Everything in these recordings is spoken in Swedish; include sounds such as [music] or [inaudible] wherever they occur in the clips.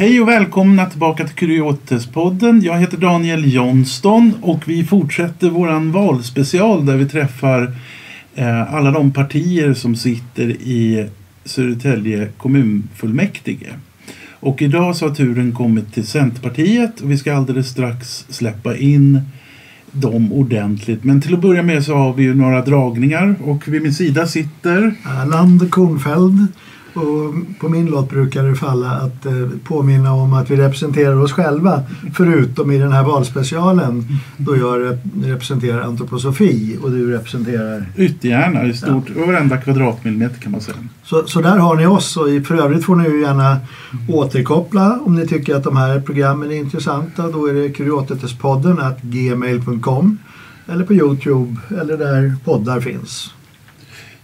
Hej och välkomna tillbaka till Kuriotespodden. Jag heter Daniel Johnston och vi fortsätter våran valspecial där vi träffar eh, alla de partier som sitter i Södertälje kommunfullmäktige. Och idag så har turen kommit till Centerpartiet och vi ska alldeles strax släppa in dem ordentligt. Men till att börja med så har vi ju några dragningar och vid min sida sitter Erland Kornfeld. Och på min lott brukar det falla att eh, påminna om att vi representerar oss själva förutom i den här valspecialen då jag rep representerar antroposofi och du representerar... Yttergärna i stort, ja. varenda kvadratmillimeter kan man säga. Så, så där har ni oss och för övrigt får ni ju gärna återkoppla om ni tycker att de här programmen är intressanta. Då är det kuriotetespodden at gmail.com eller på Youtube eller där poddar finns.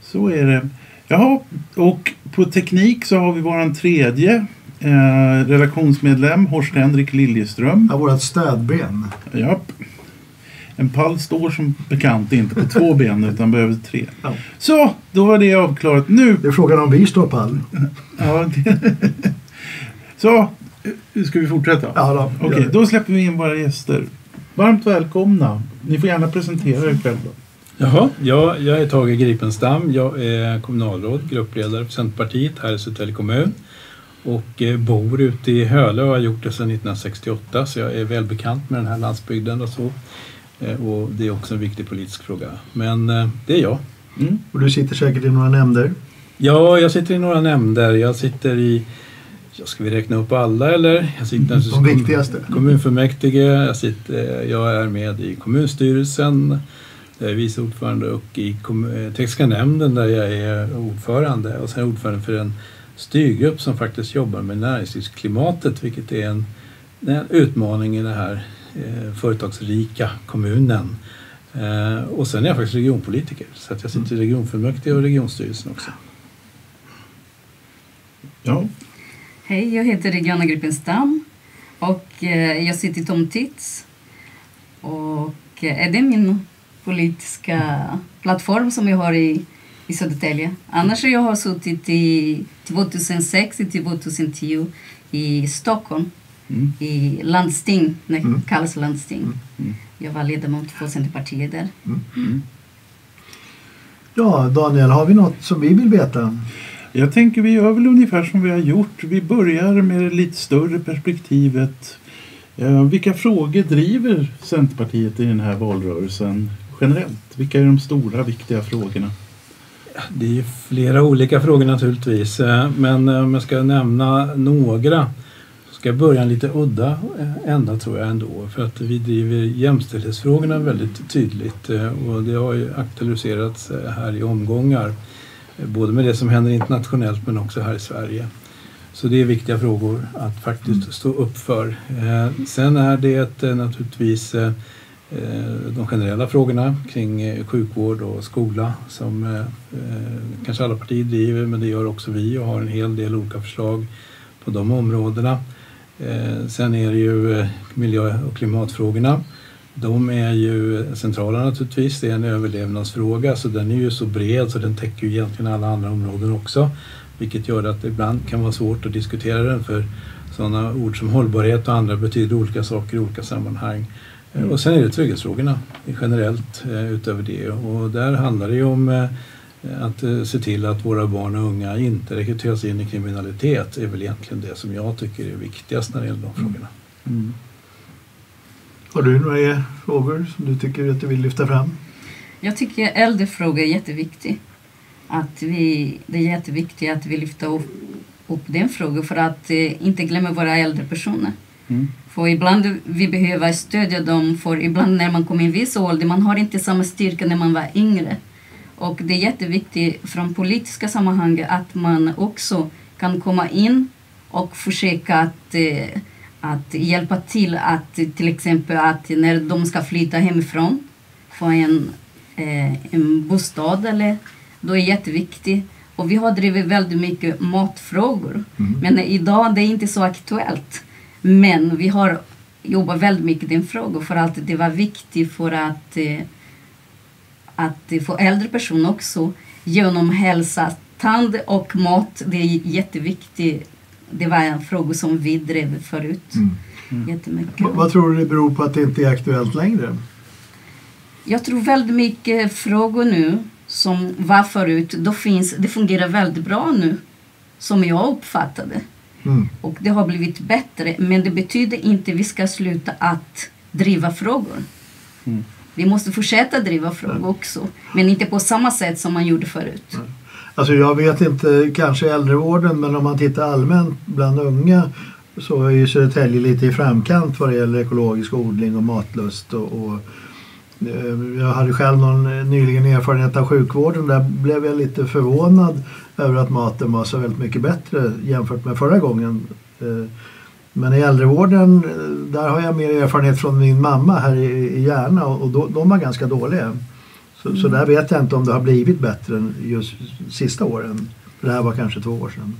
Så är det. Jaha, och på teknik så har vi våran tredje eh, redaktionsmedlem, Horst Henrik Liljeström. Ja, vårat stödben. Japp. En pall står som bekant inte på två [laughs] ben utan behöver tre. Ja. Så, då var det avklarat. Nu... Det är frågan om vi står pall. ja, det... [laughs] Så, ska vi fortsätta? Ja, då, Okej, då släpper vi in våra gäster. Varmt välkomna. Ni får gärna presentera er själva. Jaha, ja, jag är Tage Gripenstam. Jag är kommunalråd, gruppledare för Centerpartiet här i Södertälje kommun och eh, bor ute i Hölö och har gjort det sedan 1968 så jag är välbekant med den här landsbygden och så. Eh, och det är också en viktig politisk fråga. Men eh, det är jag. Mm. Och du sitter säkert i några nämnder? Ja, jag sitter i några nämnder. Jag sitter i ska vi räkna upp alla eller? Jag sitter De viktigaste. Kommunfullmäktige, jag, sitter, jag är med i kommunstyrelsen, jag är vice ordförande och i eh, tekniska nämnden där jag är ordförande och sen ordförande för en styrgrupp som faktiskt jobbar med näringslivsklimatet vilket är en, en utmaning i den här eh, företagsrika kommunen. Eh, och sen är jag faktiskt regionpolitiker så att jag sitter i regionfullmäktige och regionstyrelsen också. Ja. Hej, jag heter Regiona Grippenstam och eh, jag sitter i Tomtits. Och eh, är det min politiska plattform som jag har i, i Södertälje. Annars jag har suttit i 2006 till 2010 i Stockholm mm. i landsting, det mm. kallas landsting. Mm. mm. Jag var ledamot för Centerpartiet där. Mm. mm. Ja, Daniel, har vi något som vi vill veta? Jag tänker vi gör väl ungefär som vi har gjort. Vi börjar med det lite större perspektivet. Vilka frågor driver Centerpartiet i den här valrörelsen? Generellt? Vilka är de stora viktiga frågorna? Det är flera olika frågor naturligtvis eh, men eh, om jag ska nämna några så ska jag börja en lite udda eh, ända tror jag ändå för att vi driver jämställdhetsfrågorna väldigt tydligt och det har ju aktualiserats här i omgångar både med det som händer internationellt men också här i Sverige. Så det är viktiga frågor att faktiskt stå upp för. Sen är det naturligtvis Eh, de generella frågorna kring eh, sjukvård och skola som eh, kanske alla partier driver men det gör också vi och har en hel del olika förslag på de områdena. Sen är det ju miljö och klimatfrågorna. De är ju centrala naturligtvis. Det är en överlevnadsfråga så den är ju så bred så den täcker ju egentligen alla andra områden också. Vilket gör att det ibland kan vara svårt att diskutera den för sådana ord som hållbarhet och andra betyder olika saker i olika sammanhang. Mm. Och sen är det trygghetsfrågorna generellt eh, utöver det och där handlar det ju om eh, att eh, se till att våra barn och unga inte rekryteras in i kriminalitet är väl egentligen det som jag tycker är viktigast när det gäller de mm. frågorna. Mm. Har du några frågor som du tycker att du vill lyfta fram? Jag tycker äldrefrågor är jätteviktigt. Att vi, det är jätteviktigt att vi lyfter upp, upp den frågan för att eh, inte glömma våra äldre personer. Mm. För ibland vi behöver stödja dem, för ibland när man kommer i en viss ålder, man har inte samma styrka när man var yngre. Och det är jätteviktigt från politiska sammanhang att man också kan komma in och försöka att, eh, att hjälpa till att till exempel att när de ska flytta hemifrån, få en, eh, en bostad eller då är det jätteviktigt. Och vi har drivit väldigt mycket matfrågor. Mm. Men idag det är inte så aktuellt. Men vi har jobbat väldigt mycket med den frågan för att det var viktigt för att, eh, att få äldre personer också genom hälsa, tand och mat. Det är jätteviktigt det var en fråga som vi drev förut Mm. jättemycket. V- Vad tror du det beror på att det inte är aktuellt längre? Jag tror väldigt mycket frågor nu som var förut, då finns, det fungerar väldigt bra nu. Som jag uppfattade. Mm. Och det har blivit bättre. Men det betyder inte att vi ska sluta att driva frågor. Mm. Vi måste fortsätta driva frågor också. Men inte på samma sätt som man gjorde förut. Alltså jag vet inte, kanske äldrevården, men om man tittar allmänt bland unga så är ju Södertälje lite i framkant vad det gäller ekologisk odling och matlust. Och, och, eh, jag hade själv någon eh, nyligen erfarenhet av sjukvården. Där blev jag lite förvånad över att maten var så väldigt mycket bättre jämfört med förra gången. Eh, Men i äldrevården, eh, där har jag mer erfarenhet från min mamma här i Järna och då, de var ganska dåliga. Så, så där vet jag inte om det har blivit bättre just sista åren. För det här var kanske två år sedan.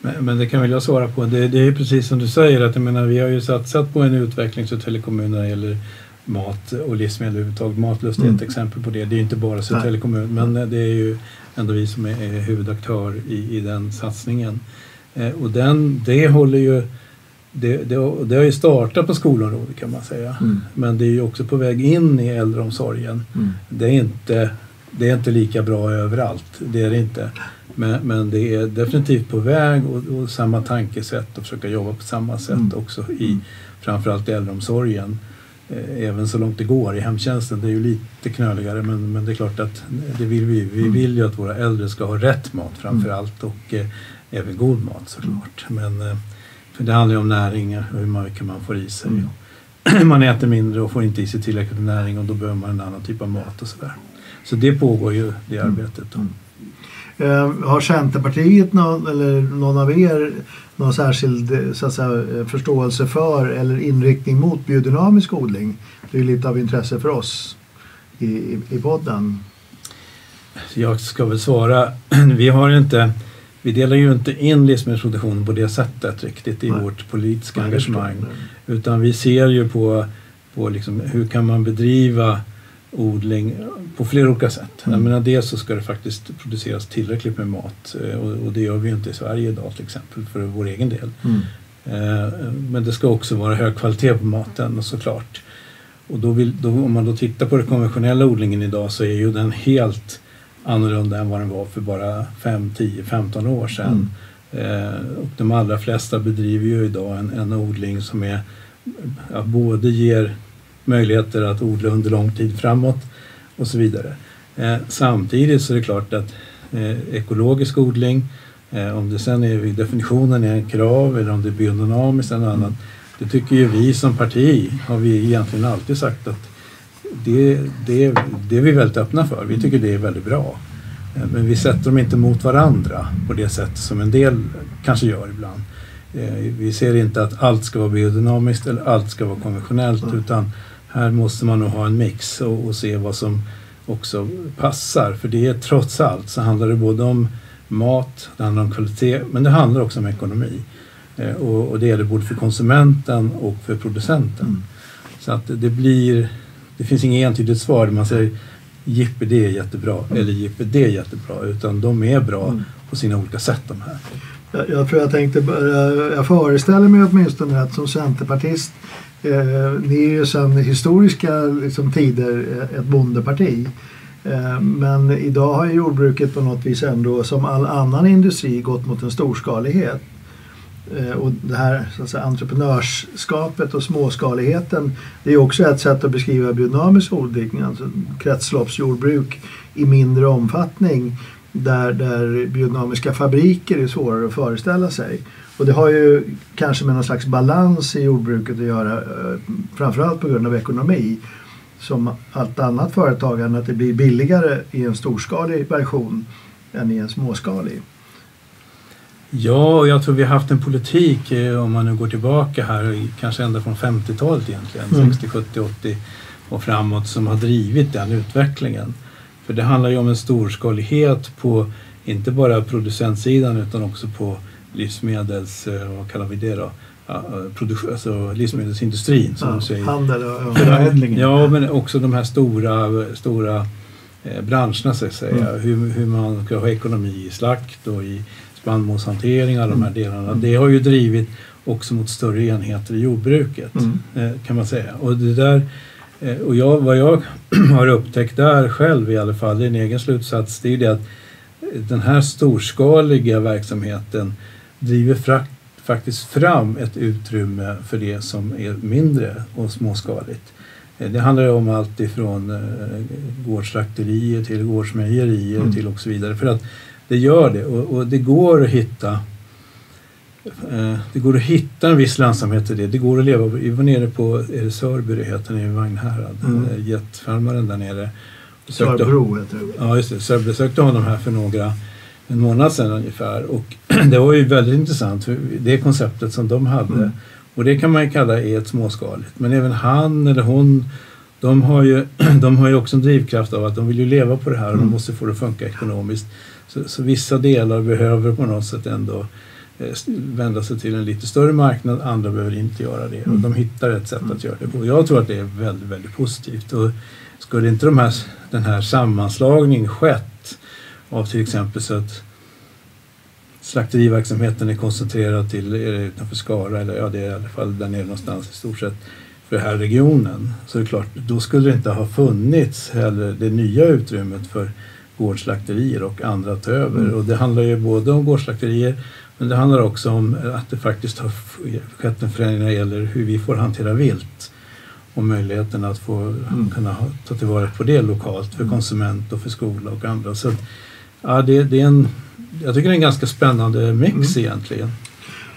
Men, men det kan väl jag svara på. Det, det är precis som du säger att jag menar, vi har ju satsat på en utveckling i Södertälje kommun när det gäller mat och livsmedel överhuvudtaget. Matlust är Mm. ett exempel på det. Det är inte bara Södertälje kommun men det är ju ändå vi som är, är huvudaktör i, i den satsningen. Eh, och den, det håller ju det, det, det har ju startat på skolområdet kan man säga. Mm. Men det är ju också på väg in i äldreomsorgen. Mm. Det är inte, det är inte lika bra överallt, det är det inte. Men, men det är definitivt på väg och, och samma tankesätt och försöka jobba på samma sätt Mm. också i framförallt i äldreomsorgen. Eh, Även så långt det går i hemtjänsten. Det är ju lite knöligare men, men det är klart att det vill vi. Vi Mm. vill ju att våra äldre ska ha rätt mat framförallt och eh, även god mat såklart. Men, eh, för det handlar ju om näring och hur mycket man får i sig. Mm. man äter mindre och får inte i sig tillräckligt med näring och då behöver man en annan typ av mat och sådär. Så det pågår ju, det arbetet. Då. Eh, har Centerpartiet någon, eller någon av er någon särskild eh, så säga, eh, förståelse för eller inriktning mot biodynamisk odling? Det är lite av intresse för oss i, i, i podden. Jag ska väl svara, [clears throat] vi har inte vi delar ju inte in livsmedelsproduktionen på det sättet riktigt i Nej. vårt politiska engagemang. Utan vi ser ju på, på liksom hur kan man bedriva odling på flera olika sätt. Mm. Jag menar, dels så ska det faktiskt produceras tillräckligt med mat eh, och, och det gör vi ju inte i Sverige idag till exempel för vår egen del. Mm. Eh, Men det ska också vara hög kvalitet på maten och såklart. Och då vill, då, om man då tittar på den konventionella odlingen idag så är ju den helt annorlunda än vad den var för bara 5, 10, 15 år sedan. Eh, och de allra flesta bedriver ju idag en, en odling som är, ja, både ger möjligheter att odla under lång tid framåt och så vidare. Eh, samtidigt så är det klart att eh, ekologisk odling, eh, om det sen är vid definitionen är en krav eller om det är biodynamiskt eller annat, det tycker ju vi som parti har vi egentligen alltid sagt att det, det, det är vi väldigt öppna för. Vi tycker det är väldigt bra. Men vi sätter dem inte mot varandra på det sätt som en del kanske gör ibland. Vi ser inte att allt ska vara biodynamiskt eller allt ska vara konventionellt Mm. utan här måste man nog ha en mix och, och se vad som också passar. För det är trots allt så handlar det både om mat, det handlar om kvalitet men det handlar också om ekonomi. Eh, Och, och det gäller både för konsumenten och för producenten. Mm. Så att det blir, det finns inget entydigt svar där man säger jippi det är jättebra eller jippi det är jättebra utan de är bra Mm. på sina olika sätt de här. Jag, jag tror jag tänkte, jag föreställer mig åtminstone att som centerpartist, eh, ni är ju sedan historiska liksom, tider eh, ett bondeparti. Eh, men idag har ju jordbruket på något vis ändå som all annan industri gått mot en storskalighet. Eh, och det här så att säga, entreprenörskapet och småskaligheten det är också ett sätt att beskriva biodynamisk odling, alltså kretsloppsjordbruk i mindre omfattning där, där biodynamiska fabriker är svårare att föreställa sig. Och det har ju kanske med någon slags balans i jordbruket att göra, eh, framförallt på grund av ekonomi. Som allt annat företagande, att det blir billigare i en storskalig version än i en småskalig. Ja, och jag tror vi har haft en politik, eh, om man nu går tillbaka här, kanske ända från 50-talet egentligen, Mm. 60, 70, 80 och framåt, som har drivit den utvecklingen. För det handlar ju om en storskalighet på inte bara producentsidan utan också på livsmedels, eh, vad kallar vi det då? Ja, eh, produktion, alltså livsmedelsindustrin som du säger. handel och, och, Förädlingen. Ja, men också de här stora, stora eh, branscherna så att säga. Mm. Hur, hur man ska ha ekonomi i slakt och i spannmålshantering, alla de här delarna. Det har ju drivit också mot större enheter i jordbruket Mm. kan man säga. Och, det där, och jag, vad jag [clears throat] har upptäckt där själv i alla fall, det är en egen slutsats, det är ju det att den här storskaliga verksamheten driver faktiskt fram ett utrymme för det som är mindre och småskaligt. Eh, Det handlar om allt ifrån eh, gårdsslakterier till gårdsmejerier Mm. till och så vidare. För att det gör det och, och det går att hitta eh, det går att hitta en viss lönsamhet i det. Det går att leva. Vi var nere på är det Sörby det heter, nere i Vagnhärad. Mm. Getfarmaren där nere. Sörbro heter det. Ja, just det. Så jag besökte honom här för några, en månad sedan ungefär. Och [clears throat] det var ju väldigt intressant. För det konceptet som de hade. Mm. Och det kan man ju kalla är ett småskaligt. Men även han eller hon, de har ju, [clears throat] de har ju också en drivkraft av att de vill ju leva på det här och Mm. de måste få det att funka ekonomiskt. Så, så vissa delar behöver på något sätt ändå eh, vända sig till en lite större marknad, andra behöver inte göra det. Och Mm. de hittar ett sätt att göra det på. Jag tror att det är väldigt, väldigt positivt. Och skulle inte de här, den här sammanslagningen skett av till exempel så att slakteriverksamheten är koncentrerad till är det utanför Skara, eller ja det är i alla fall där nere någonstans i stort sett för den här regionen. Så det är klart, då skulle det inte ha funnits heller det nya utrymmet för gårdsslakterier och andra att ta över. Mm. Och det handlar ju både om gårdsslakterier men det handlar också om att det faktiskt har skett en förändring när det gäller hur vi får hantera vilt och möjligheten att få Mm. kunna ta tillvara på det lokalt för Mm. konsument och för skola och andra. Så att, ja, det, det är en, jag tycker det är en ganska spännande mix Mm. egentligen.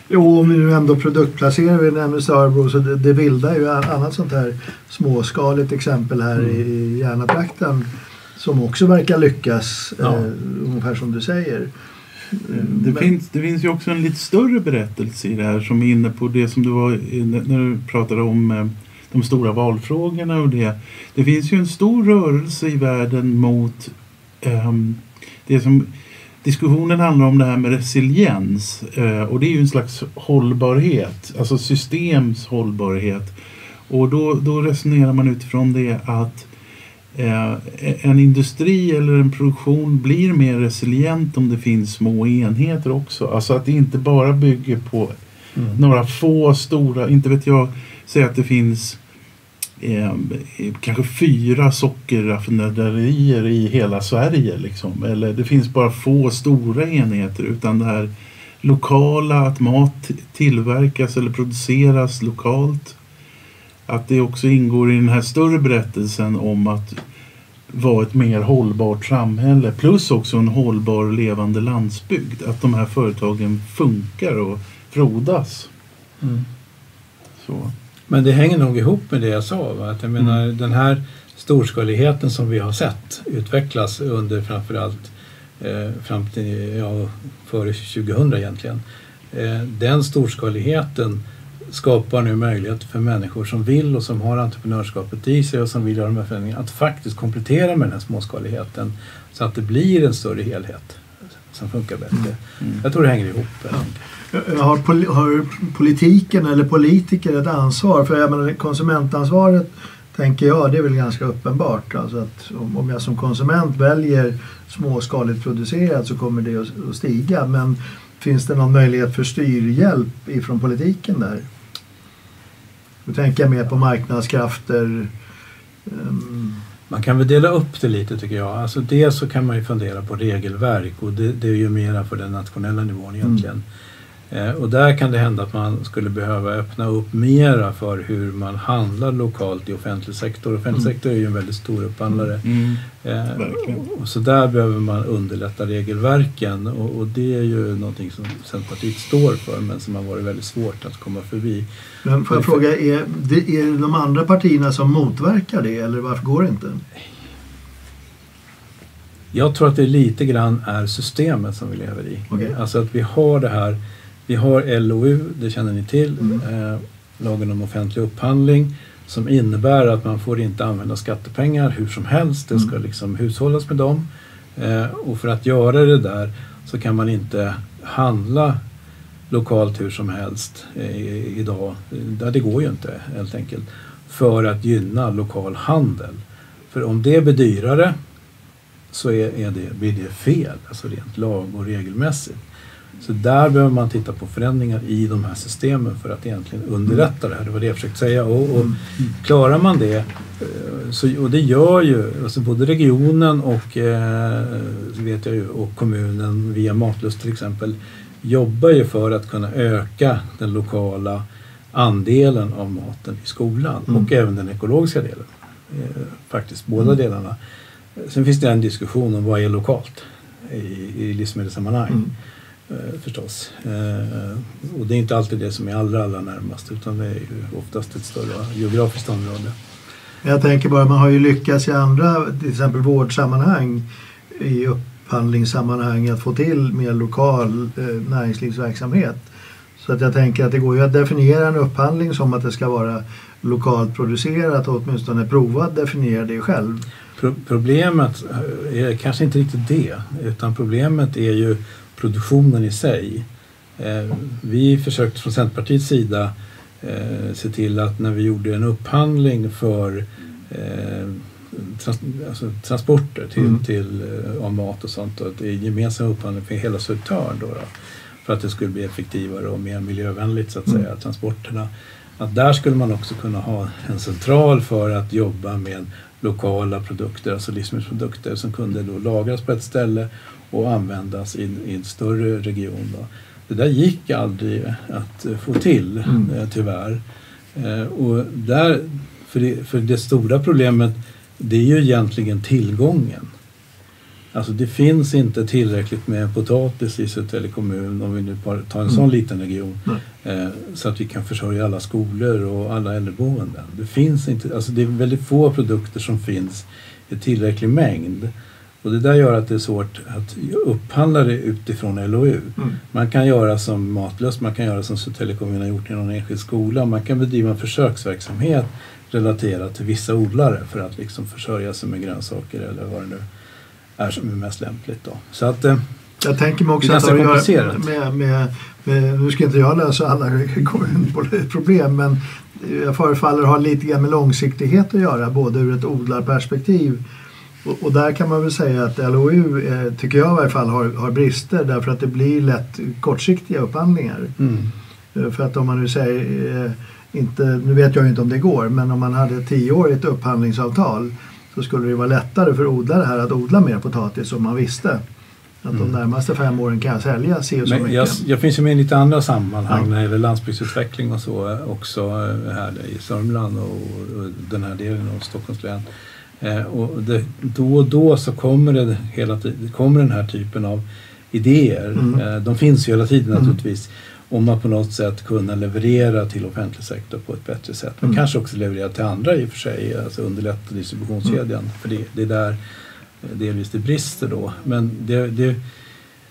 Jo, om vi nu ändå produktplacerar, vi nämner Sörbro, så det, det vilda är ju ett annat sånt här småskaligt exempel här Mm. i, Järnatrakten som också verkar lyckas, Ja. eh, ungefär som du säger. Det, Men- finns, det finns ju också en lite större berättelse i det här som är inne på det som du var när du pratade om eh, de stora valfrågorna och det. Det finns ju en stor rörelse i världen mot ehm, det som diskussionen handlar om det här med resiliens eh, och det är ju en slags hållbarhet, alltså systems hållbarhet. Och då, då resonerar man utifrån det att eh, en industri eller en produktion blir mer resilient om det finns små enheter också. Alltså att det inte bara bygger på några få stora, inte vet jag, säg att det finns eh, kanske fyra sockerraffinaderier i hela Sverige. Liksom. Eller det finns bara få stora enheter utan det här lokala, att mat tillverkas eller produceras lokalt. Att det också ingår i den här större berättelsen om att vara ett mer hållbart samhälle plus också en hållbar levande landsbygd. Att de här företagen funkar och frodas. Mm. Så. Men det hänger nog ihop med det jag sa. Va? Att jag menar, Den här storskaligheten som vi har sett utvecklas under framförallt eh, fram till ja, före 2000 egentligen. Eh, den storskaligheten skapar nu möjlighet för människor som vill och som har entreprenörskapet i sig och som vill göra de här förändringarna att faktiskt komplettera med den här småskaligheten så att det blir en större helhet som funkar bättre. Mm. Jag tror det hänger ihop. Ja. Har, poli- har politiken eller politiker ett ansvar? För jag menar, konsumentansvaret tänker jag, det är väl ganska uppenbart. Alltså att om, jag som konsument väljer småskaligt producerat så kommer det att, stiga. Men finns det någon möjlighet för styrhjälp ifrån politiken där? Då tänker jag mer på marknadskrafter. ehm, Man kan väl dela upp det lite tycker jag. Alltså dels så kan man ju fundera på regelverk och det, det är ju mera för den nationella nivån egentligen. Eh, och där kan det hända att man skulle behöva öppna upp mera för hur man handlar lokalt i offentlig sektor. Offentlig Mm. sektor är ju en väldigt stor upphandlare. Mm. Eh, Verkligen. och så där behöver man underlätta regelverken och, och det är ju någonting som Centerpartiet står för men som har varit väldigt svårt att komma förbi. Men får jag fråga, är det, är det de andra partierna som motverkar det eller varför går det inte? Jag tror att det lite grann är systemet som vi lever i. Okej. Alltså att vi har det här, vi har LOU, det känner ni till, Mm. eh, lagen om offentlig upphandling som innebär att man får inte använda skattepengar hur som helst. Det ska Mm. liksom hushållas med dem. Eh, och för att göra det där så kan man inte handla lokalt hur som helst eh, idag. Det går ju inte helt enkelt. För att gynna lokal handel. För om det blir dyrare så är, är det, blir det fel, alltså rent lag och regelmässigt. Så där behöver man titta på förändringar i de här systemen för att egentligen underlätta det här. Det var det jag försökte säga. Och, och klarar man det, eh, så, och det gör ju alltså både regionen och, eh, vet jag ju, och kommunen via Matlust till exempel jobbar ju för att kunna öka den lokala andelen av maten i skolan Mm. och även den ekologiska delen. Eh, faktiskt båda Mm. delarna. Sen finns det en diskussion om vad är lokalt i, i livsmedelssammanhang. Mm. Eh, förstås. Eh, och det är inte alltid det som är allra, allra närmast utan det är ju oftast ett större geografiskt område. Jag tänker bara, man har ju lyckats i andra, till exempel vårdsammanhang, i upphandlingssammanhang att få till mer lokal eh, näringslivsverksamhet. Så att jag tänker att det går ju att definiera en upphandling som att det ska vara lokalt producerat och åtminstone prova att definiera det själv. Pro- problemet är kanske inte riktigt det utan problemet är ju produktionen i sig. Eh, vi försökte från Centerpartiets sida eh, se till att när vi gjorde en upphandling för eh, trans alltså transporter till, Mm. till, av mat och sånt, och att det är gemensam upphandling för hela Södertörn då, då, för att det skulle bli effektivare och mer miljövänligt så att Mm. säga, transporterna. Att där skulle man också kunna ha en central för att jobba med lokala produkter, alltså livsmedelsprodukter som kunde då lagras på ett ställe och användas i, i en större region. Då. Det där gick aldrig att få till Mm. eh, tyvärr. Eh, och där, för, det, för det stora problemet det är ju egentligen tillgången. Alltså det finns inte tillräckligt med potatis i Södertälje kommun om vi nu tar en Mm. sån liten region. Nej. Eh, så att vi kan försörja alla skolor och alla äldreboenden. Det finns inte, alltså det är väldigt få produkter som finns i tillräcklig mängd. Och det där gör att det är svårt att upphandla det utifrån LOU. Mm. Man kan göra som Matlöst, man kan göra som Södertälje kommun har gjort i någon enskild skola. Man kan bedriva en försöksverksamhet relaterat till vissa odlare för att liksom försörja sig med grönsaker eller vad det nu är som är mest lämpligt. Då. Så att, eh, Jag tänker mig också Det att det har att göra med, med, med, nu ska inte jag lösa alla [laughs] kommunproblem men jag förefaller ha lite grann med långsiktighet att göra både ur ett odlarperspektiv och, och där kan man väl säga att LOU eh, tycker jag i varje fall har, har brister därför att det blir lätt kortsiktiga upphandlingar. mm. Eh, För att om man nu säger, eh, inte, nu vet jag inte om det går, men om man hade ett tioårigt upphandlingsavtal så skulle det vara lättare för odlare här att odla mer potatis om man visste att de Mm. närmaste fem åren kan jag sälja si och så mycket. jag, jag finns ju med i lite andra sammanhang Ja. när det gäller landsbygdsutveckling och så eh, också eh, här i Sörmland och, och den här delen av Stockholms län. Eh, och det, då och då så kommer, det hela kommer den här typen av idéer. Mm. Eh, de finns ju hela tiden Mm. naturligtvis. Om att på något sätt kunna leverera till offentlig sektor på ett bättre sätt. Men Mm. kanske också leverera till andra i och för sig. Alltså underlätta distributionskedjan. Mm. För det, det är där eh, delvis det brister då. Men det, det,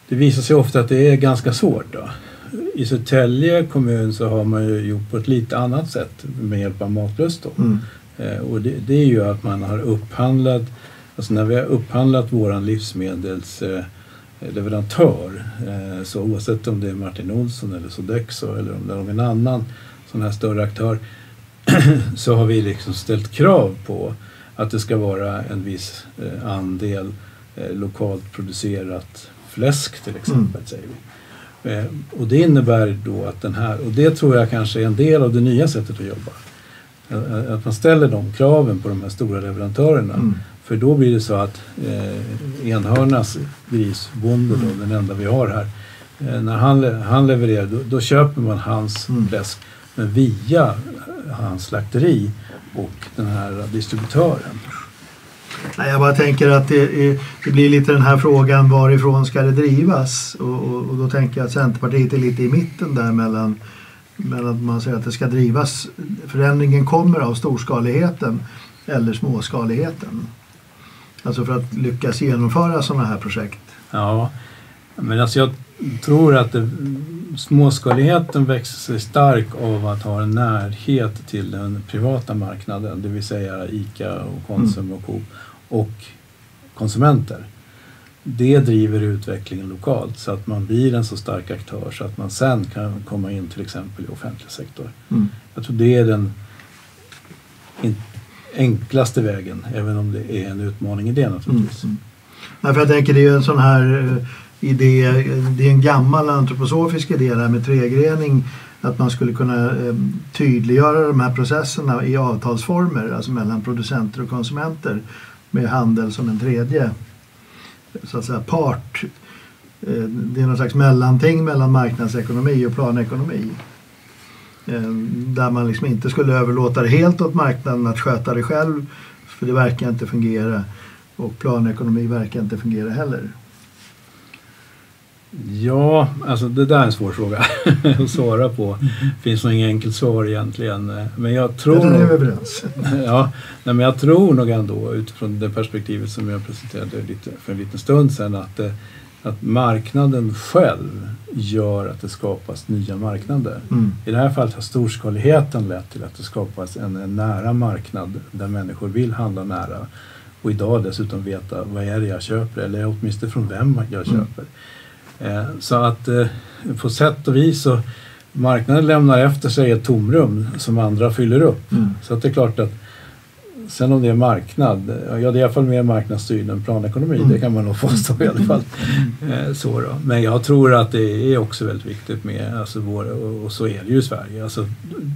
det visar sig ofta att det är ganska svårt. Då. I Södertälje kommun så har man ju gjort på ett lite annat sätt med hjälp av Matlust. Då. Mm. Eh, och det, det är ju att man har upphandlat, alltså när vi har upphandlat våran livsmedelsleverantör, eh, eh, så oavsett om det är Martin Olsson eller Sodexo eller om det är någon annan sån här större aktör, [clears throat] så har vi liksom ställt krav på att det ska vara en viss andel lokalt producerat fläsk till exempel. Säger vi. Och det innebär då att den här, och det tror jag kanske är en del av det nya sättet att jobba. Att man ställer de kraven på de här stora leverantörerna. Mm. För då blir det så att eh, Enhörnas grisbonde, då, den enda vi har här, eh, när han, han levererar då, då köper man hans Mm. fläsk men via hans slakteri och den här distributören. Nej, jag bara tänker att det, är, det blir lite den här frågan varifrån ska det drivas? Och, och, och då tänker jag att Centerpartiet är lite i mitten där mellan, mellan att man säger att det ska drivas. Förändringen kommer av storskaligheten eller småskaligheten. Alltså för att lyckas genomföra sådana här projekt. Ja, men alltså jag tror att det, småskaligheten växer sig stark av att ha en närhet till den privata marknaden, det vill säga ICA och Konsum och Coop och konsumenter. Det driver utvecklingen lokalt så att man blir en så stark aktör så att man sen kan komma in till exempel i offentlig sektor. Mm. Jag tror det är den enklaste vägen, även om det är en utmaning i det naturligtvis. Mm. Nej, för jag tänker det är ju en sån här eh, idé, det är en gammal antroposofisk idé det här med tregrening. Att man skulle kunna eh, tydliggöra de här processerna i avtalsformer, alltså mellan producenter och konsumenter med handel som en tredje så att säga, part. Eh, det är någon slags mellanting mellan marknadsekonomi och planekonomi. Eh, där man liksom inte skulle överlåta det helt åt marknaden att sköta det själv för det verkar inte fungera och planekonomi verkar inte fungera heller. Ja, alltså det där är en svår fråga [laughs] att svara på. Det finns nog inget enkelt svar egentligen. Men jag tror... Är vi överens. [laughs] ja, nej, men jag tror nog ändå utifrån det perspektivet som jag presenterade lite, för en liten stund sedan att, eh, att marknaden själv gör att det skapas nya marknader. Mm. I det här fallet har storskaligheten lett till att det skapas en, en nära marknad där människor vill handla nära och idag dessutom veta vad är det jag köper eller åtminstone från vem jag Mm. köper. Eh, Så att eh, på sätt och vis så marknaden lämnar efter sig ett tomrum som andra fyller upp. Mm. Så att det är klart att sen om det är marknad, ja det är i alla fall mer marknadsstyrd än planekonomi, Mm. det kan man nog påstå i alla fall. Eh, Så då. Men jag tror att det är också väldigt viktigt med, alltså vår, och så är det ju i Sverige, alltså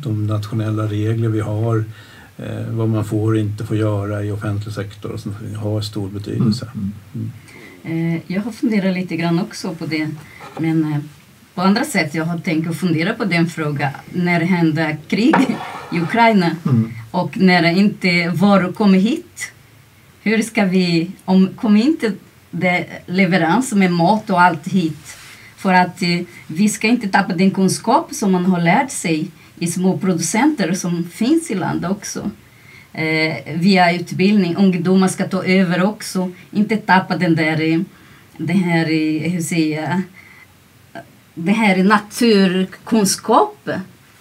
de nationella regler vi har, eh, vad man får och inte får göra i offentlig sektor och sånt, har stor betydelse. Mm. Eh, Jag har funderat lite grann också på det. Men eh, på andra sätt jag har tänkt att fundera på den frågan. När det hände krig i Ukraina Mm. och när det inte varor kommer hit. Hur ska vi, om kommer inte det leverans med mat och allt hit för att eh, vi ska inte tappa den kunskap som man har lärt sig i små producenter som finns i landet också. Eh, via utbildning, ungdomar ska ta över också, inte tappa den där, eh, den här, eh, hur säger jag, det här naturkunskap.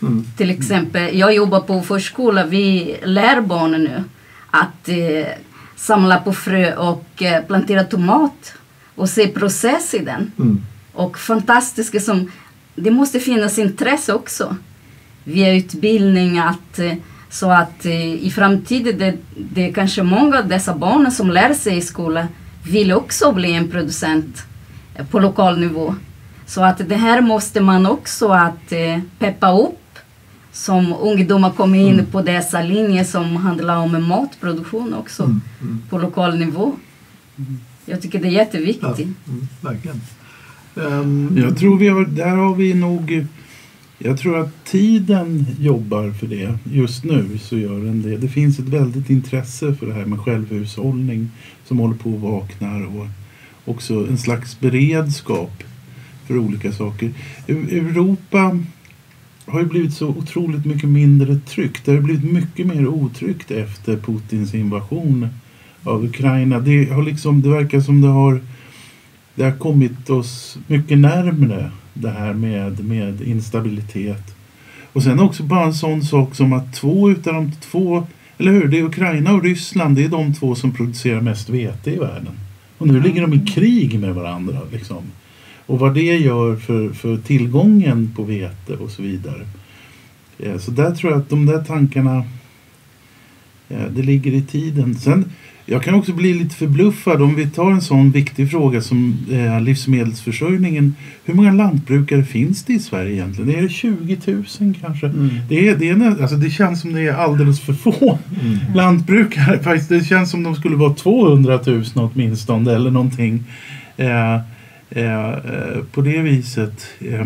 Mm. Till exempel, jag jobbar på förskola. Vi lär barnen nu att eh, samla på frö och eh, plantera tomat och se process i den. Mm. Och fantastiska som... Det måste finnas intresse också via utbildning att, eh, så att eh, i framtiden det, det är kanske många av dessa barn som lär sig i skolan vill också bli en producent eh, på lokal nivå. Så att det här måste man också att eh, peppa upp som ungdomar kommer in Mm. på dessa linjer som handlar om matproduktion också Mm. Mm. på lokal nivå. Jag tycker det är jätteviktigt. Ja, mm, verkligen. Ehm, Jag tror vi har, där har vi nog... Jag tror att tiden jobbar för det. Just nu så gör den det. Det finns ett väldigt intresse för det här med självhushållning som håller på att vakna och också en slags beredskap för olika saker. Europa har ju blivit så otroligt mycket mindre tryggt. Det har blivit mycket mer otryggt efter Putins invasion av Ukraina. Det, har liksom, det verkar som det har det har kommit oss mycket närmre det här med, med instabilitet. Och sen också bara en sån sak som att två utav de två, eller hur, det är Ukraina och Ryssland, det är de två som producerar mest vete i världen. Och nu ligger de i krig med varandra. Liksom. Och vad det gör för, för tillgången på vete och så vidare. Eh, Så där tror jag att de där tankarna, eh, det ligger i tiden. Sen, jag kan också bli lite förbluffad om vi tar en sån viktig fråga som eh, livsmedelsförsörjningen. Hur många lantbrukare finns det i Sverige egentligen? Är det 20 000 kanske? Mm. Det, är, det, är, alltså det känns som det är alldeles för få mm. lantbrukare. Faktiskt, det känns som de skulle vara 200 000 åtminstone eller någonting. Eh, eh, eh, på det viset. Eh,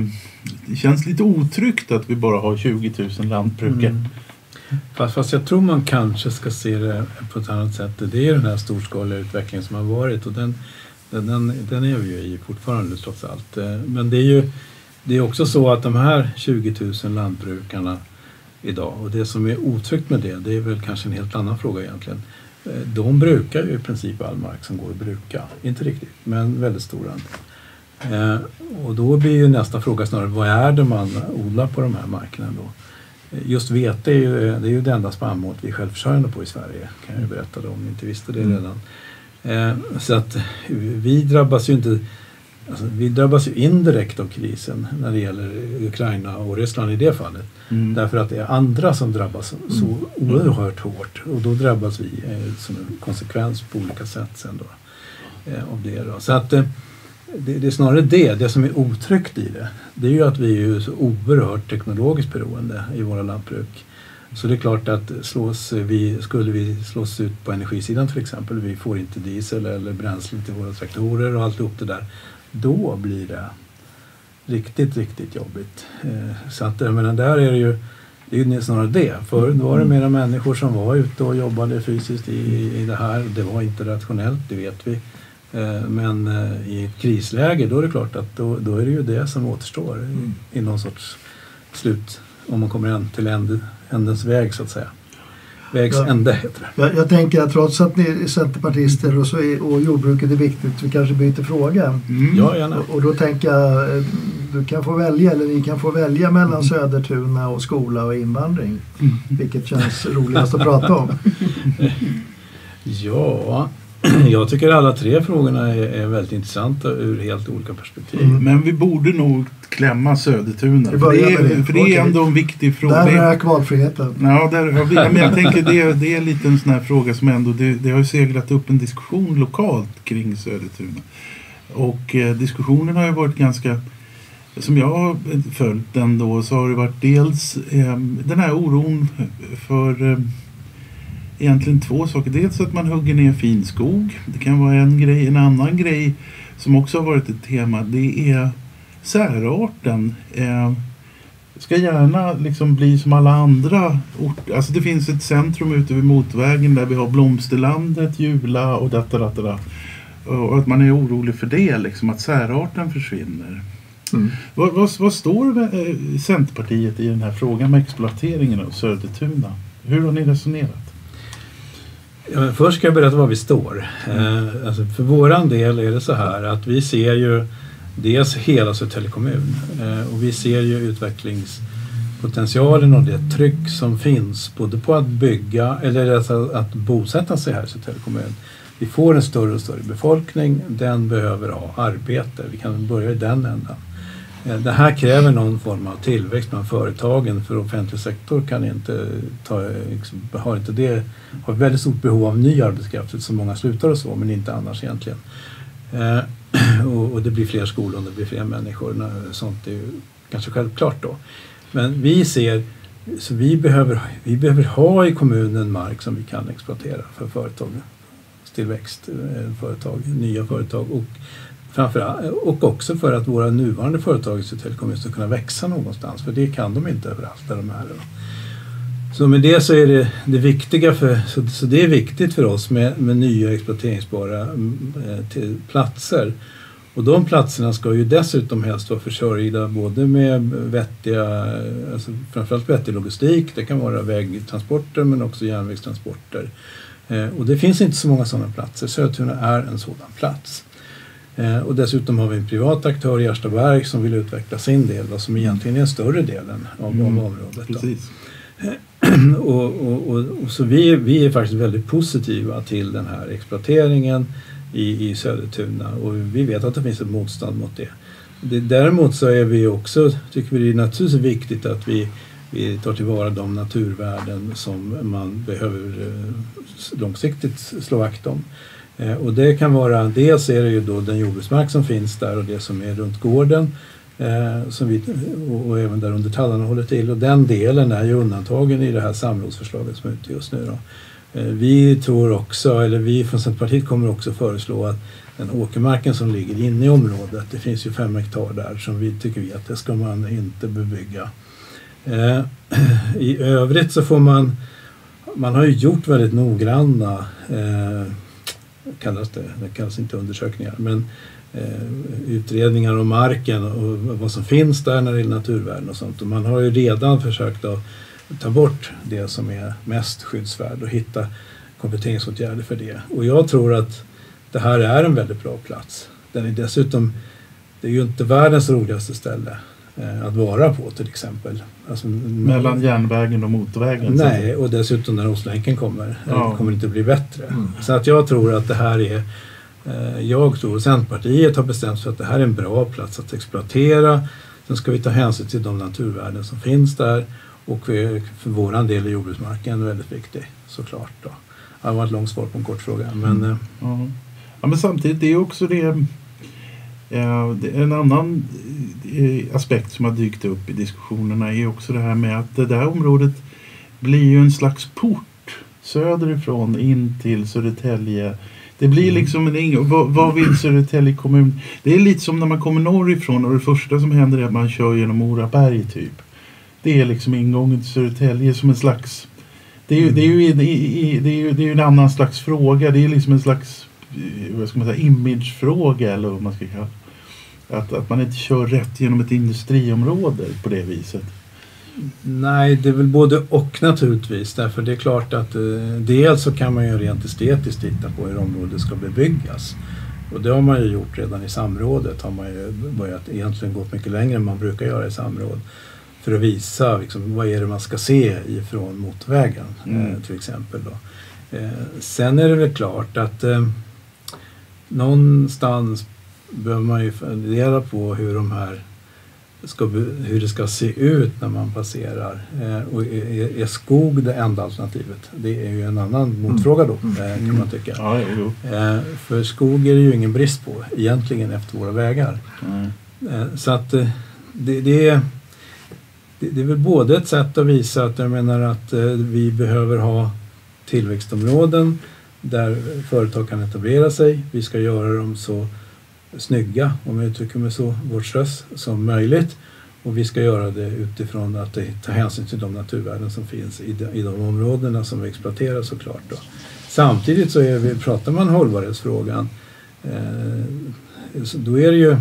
det känns lite otryggt att vi bara har 20 000 lantbrukare. Mm. Fast, fast jag tror man kanske ska se det på ett annat sätt. Det är den här storskaliga utvecklingen som har varit och den, den, den, är vi ju i fortfarande trots allt. Eh, men det är ju det är också så att de här 20 000 lantbrukarna idag och det som är otryggt med det, det är väl kanske en helt annan fråga egentligen. Eh, de brukar ju i princip all mark som går att bruka. Inte riktigt, men väldigt stor andel. Eh, och då blir ju nästa fråga snarare, vad är det man odlar på de här markerna då? Just vete är ju, det är ju det enda spannmål vi är självförsörjande på i Sverige, kan jag ju berätta då, om ni inte visste det Mm. redan. Eh, så att vi drabbas ju inte Alltså, vi drabbas ju indirekt av krisen när det gäller Ukraina och Ryssland i det fallet. Mm. Därför att det är andra som drabbas så oerhört hårt och då drabbas vi eh, som en konsekvens på olika sätt sen då. eh, av det. Då. Så att eh, det, det, är snarare det, det som är otryggt i det. Det är ju att vi är så oerhört teknologiskt beroende i våra lantbruk. Så det är klart att slås vi, skulle vi slås ut på energisidan till exempel, vi får inte diesel eller bränsle till våra traktorer och alltihop det där. Då blir det riktigt, riktigt jobbigt. Eh, så att, men där är det ju det är ju snarare det. Förut var det mera människor som var ute och jobbade fysiskt i, i det här. Det var inte rationellt, det vet vi. Eh, men eh, i ett krisläge då är det klart att då, då är det ju det som återstår mm. i, någon sorts slut. Om man kommer till ändens väg så att säga. Vägs ja. ände heter det. Jag, jag, tänker att trots att ni är centerpartister och, så är, och jordbruket är viktigt, vi kanske byter fråga. Mm. Ja, gärna. Och, och, då tänker jag, eh, du kan få välja, eller ni kan få välja mellan mm. Södertuna och skola och invandring. Mm. Vilket känns roligast att prata om. [laughs] ja, [clears throat] jag tycker alla tre frågorna är, är, väldigt intressanta ur helt olika perspektiv. Mm. Men vi borde nog klämma Södertuna. För det, är, det. för det är ändå en viktig fråga. Där är valfriheten. Ja, där, ja, men jag [laughs] tänker det, det är lite en sån här fråga som ändå, det, det har seglat upp en diskussion lokalt kring Södertuna. Och eh, diskussionen har ju varit ganska som jag har följt den då så har det varit dels eh, den här oron för eh, egentligen två saker. Dels att man hugger ner fin skog. Det kan vara en grej. En annan grej som också har varit ett tema det är särarten. Eh, ska gärna liksom bli som alla andra orter. Alltså det finns ett centrum ute vid Motvägen där vi har Blomsterlandet, Jula och detta, detta, detta. Och att man är orolig för det, liksom, att särarten försvinner. Mm. Vad, vad, vad, står eh, Centerpartiet i den här frågan med exploateringen av Södertuna? Hur har ni resonerat? Ja, först ska jag berätta var vi står. Mm. Eh, alltså för våran del är det så här att vi ser ju dels hela Södertälje kommun eh, och vi ser ju utvecklingspotentialen och det tryck som finns både på att bygga eller alltså att bosätta sig här i Södertälje kommun. Vi får en större och större befolkning, den behöver ha arbete. Vi kan börja i den ändan. Eh, det här kräver någon form av tillväxt bland företagen för offentlig sektor kan inte ta, liksom, har inte det, har väldigt stort behov av ny arbetskraft eftersom många slutar och så men inte annars egentligen. Eh, [clears throat] och, och, det blir fler skolor, det blir fler människor, sånt är ju kanske självklart då. Men vi ser, så vi behöver, vi behöver ha i kommunen mark som vi kan exploatera för företag, tillväxt, eh, företag, nya företag och Framförallt, och också för att våra nuvarande företag i Södertälje kommun ska kunna växa någonstans. För det kan de inte överallt där de är. Så med det så är det, det viktiga för, så, så det är viktigt för oss med, med nya exploateringsbara mm, eh, till platser. Och de platserna ska ju dessutom helst vara försörjda både med vettiga, alltså framförallt vettig logistik, det kan vara vägtransporter men också järnvägstransporter. Eh, och det finns inte så många sådana platser. Södertuna är en sådan plats. Eh, och dessutom har vi en privat aktör i Erstaberg som vill utveckla sin del då, som egentligen är en större delen av, mm. av området. [clears throat] Och, och, och, och, så vi, vi är faktiskt väldigt positiva till den här exploateringen i, i Södertuna och vi vet att det finns ett motstånd mot det. det däremot så är vi också, tycker vi det är naturligtvis viktigt att vi, vi tar tillvara de naturvärden som man behöver eh, långsiktigt slå vakt om. Eh, och det kan vara, dels är det ju då den jordbruksmark som finns där och det som är runt gården eh, som vi, och, även där under tallarna håller till och den delen är ju undantagen i det här samrådsförslaget som är ute just nu. Då. Eh, vi tror också, eller vi från Centerpartiet kommer också föreslå att den åkermarken som ligger inne i området, det finns ju fem hektar där som vi tycker vi att det ska man inte bebygga. [clears throat] I övrigt så får man, man har ju gjort väldigt noggranna kallas det, det kallas inte undersökningar, men eh, utredningar om marken och vad som finns där när det gäller naturvärden och sånt. Och man har ju redan försökt att ta bort det som är mest skyddsvärd och hitta kompletteringsåtgärder för det. Och jag tror att det här är en väldigt bra plats. Den är dessutom, det är ju inte världens roligaste ställe att vara på till exempel. Alltså, Mellan järnvägen och motorvägen? Nej, och dessutom när Ostlänken kommer ja. kommer det inte bli bättre. Mm. Så att jag tror att det här är eh, jag tror Centerpartiet har bestämt sig att det här är en bra plats att exploatera. Sen ska vi ta hänsyn till de naturvärden som finns där och för våran del är jordbruksmarken väldigt viktig såklart. Då. Det var ett långt svar på en kort fråga. Men, mm. Ja, men samtidigt, det är också det, eh, en annan eh, aspekt som har dykt upp i diskussionerna är också det här med att det där området blir ju en slags port söderifrån in till Södertälje. Det blir liksom en ing- vad, vad vill Södertälje kommun? Det är lite som när man kommer norrifrån och det första som händer är att man kör genom Moraberg typ. Det är liksom ingången till Södertälje som en slags det är, ju, det, är ju, det, är, det, är ju, det är ju en annan slags fråga. Det är liksom en slags eh, vad ska man säga, imagefråga eller vad man ska kalla det. Att, att man inte kör rätt genom ett industriområde på det viset. Nej, det är väl både och naturligtvis. Därför det är klart att eh, dels så kan man ju rent estetiskt titta på hur området ska bebyggas. Och det har man ju gjort redan i samrådet. har man ju börjat egentligen gått mycket längre än man brukar göra i samråd. För att visa liksom, vad är det man ska se ifrån motorvägen Mm. eh, till exempel. Då. Eh, sen är det väl klart att eh, någonstans behöver man ju fundera på hur de här ska, hur det ska se ut när man passerar. Eh, och är, är skog det enda alternativet? Det är ju en annan motfråga då eh, kan man tycka. Ja, jo, jo. Eh, för skog är det ju ingen brist på egentligen efter våra vägar. Eh, så att eh, det, det, är, det, det är väl både ett sätt att visa att jag menar att eh, vi behöver ha tillväxtområden där företag kan etablera sig. Vi ska göra dem så snygga, om jag uttrycker mig så vårdslöst, som möjligt. Och vi ska göra det utifrån att tar hänsyn till de naturvärden som finns i de, i de områdena som vi exploaterar såklart. Då. Samtidigt så är vi, pratar man hållbarhetsfrågan eh, då är ju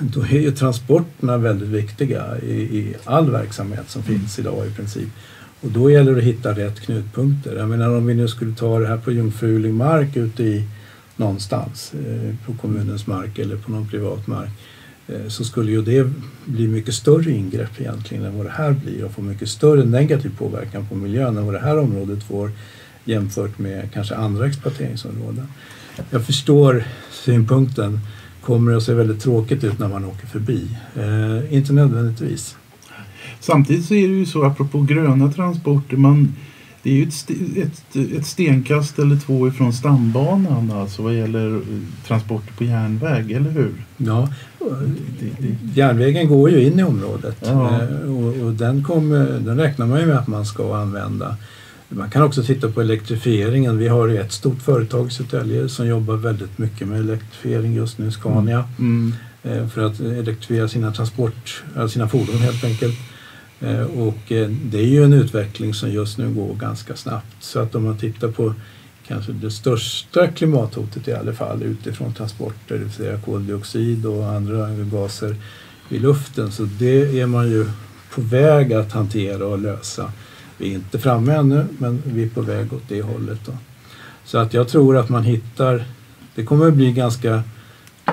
då är ju transporterna väldigt viktiga i, i all verksamhet som finns idag i princip. Och då gäller det att hitta rätt knutpunkter. Jag menar om vi nu skulle ta det här på jungfrulig mark ute i någonstans eh, på kommunens mark eller på någon privat mark eh, så skulle ju det bli mycket större ingrepp egentligen än vad det här blir och få mycket större negativ påverkan på miljön än vad det här området får jämfört med kanske andra exploateringsområden. Jag förstår synpunkten. Kommer det att se väldigt tråkigt ut när man åker förbi? Eh, inte nödvändigtvis. Samtidigt så är det ju så apropå gröna transporter. Man, det är ju ett, ett, ett stenkast eller två ifrån stambanan alltså vad gäller eh, transporter på järnväg, eller hur? Ja, järnvägen går ju in i området Ja. eh, och, och den, kommer, den räknar man ju med att man ska använda. Man kan också titta på elektrifieringen. Vi har ett stort företag i Södertälje som jobbar väldigt mycket med elektrifiering just nu, Scania. mm, eh, för att elektrifiera sina transport, sina fordon helt enkelt. Eh, och eh, det är ju en utveckling som just nu går ganska snabbt. Så att om man tittar på kanske det största klimathotet i alla fall utifrån transporter, det vill säga koldioxid och andra gaser i luften. Så det är man ju på väg att hantera och lösa. Vi är inte framme ännu, men vi är på väg åt det hållet. Då. Så att jag tror att man hittar, det kommer att bli ganska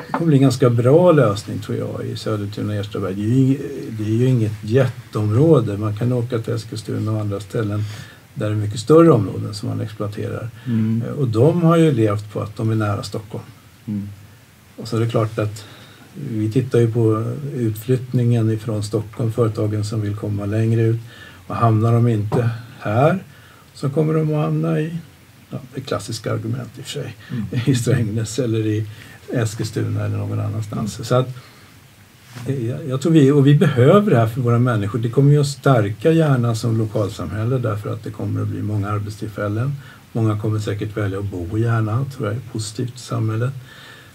det kommer bli en ganska bra lösning tror jag i Södertuna och Erstaberg. Det är, ju, det är ju inget jätteområde. Man kan åka till Eskilstuna och andra ställen där det är mycket större områden som man exploaterar. mm, Eh, Och de har ju levt på att de är nära Stockholm. mm. Och så är det klart att vi tittar ju på utflyttningen ifrån Stockholm, företagen som vill komma längre ut. Och hamnar de inte här så kommer de att hamna i, ja, det klassiska argument i och för sig, i Strängnäs eller i Eskilstuna eller någon annanstans. Så att, eh, jag, tror vi, och vi behöver det här för våra människor. Det kommer ju att stärka gärna som lokalsamhälle därför att det kommer att bli många arbetstillfällen. Många kommer säkert välja att bo i Järna, tror jag är positivt i samhället.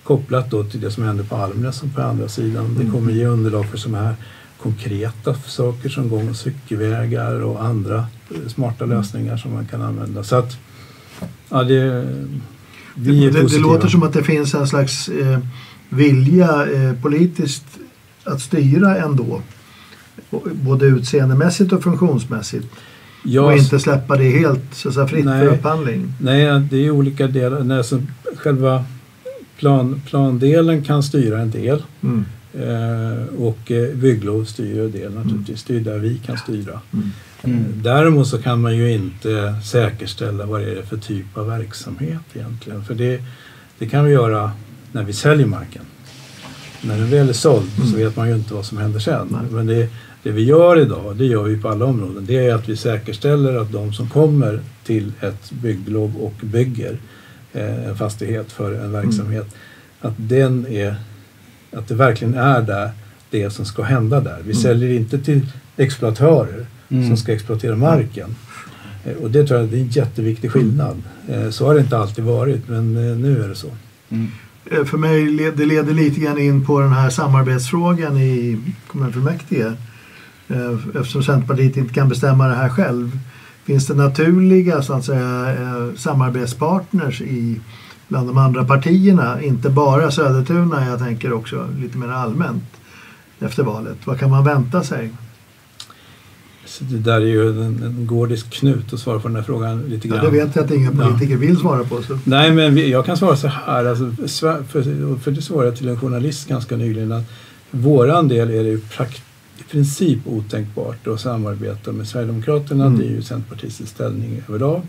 Kopplat då till det som händer på Almnäs och på andra sidan. Det kommer ge underlag för sådana här konkreta saker som gång och cykelvägar och andra eh, smarta lösningar som man kan använda. Så att, ja det... Vi det, det låter som att det finns en slags eh, vilja eh, politiskt att styra ändå. Både utseendemässigt och funktionsmässigt. Ja, och inte släppa det helt så säga, fritt Nej. för upphandling. Nej, det är olika delar. Själva plan, plandelen kan styra en del Mm. Eh, och eh, bygglov styr en del naturligtvis. Det är där vi kan styra. Mm. Mm. Däremot så kan man ju inte säkerställa vad det är för typ av verksamhet egentligen. För det, det kan vi göra när vi säljer marken. När den väl är såld så vet man ju inte vad som händer sen. Men det, det vi gör idag, det gör vi på alla områden, det är att vi säkerställer att de som kommer till ett bygglov och bygger eh, en fastighet för en verksamhet. Att, den är, att det verkligen är där det som ska hända där. Vi säljer inte till exploatörer Mm. som ska exploatera marken. Eh, Och det tror jag det är en jätteviktig skillnad. Eh, Så har det inte alltid varit men eh, nu är det så. Mm. För mig det leder lite grann in på den här samarbetsfrågan i kommunfullmäktige. Eftersom Centerpartiet inte kan bestämma det här själv. Finns det naturliga så att säga, samarbetspartners i, bland de andra partierna? Inte bara Södertuna, jag tänker också lite mer allmänt efter valet. Vad kan man vänta sig? Så det där är ju en, en gordisk knut att svara på den här frågan lite Ja, grann. det vet jag att inga politiker vill svara på. Så. Nej, men jag kan svara så här. Alltså, för, för det svarade jag till en journalist ganska nyligen att våran del är det ju prakt, i princip otänkbart att samarbeta med Sverigedemokraterna. Mm. Det är ju Centerpartiets ställning överlag.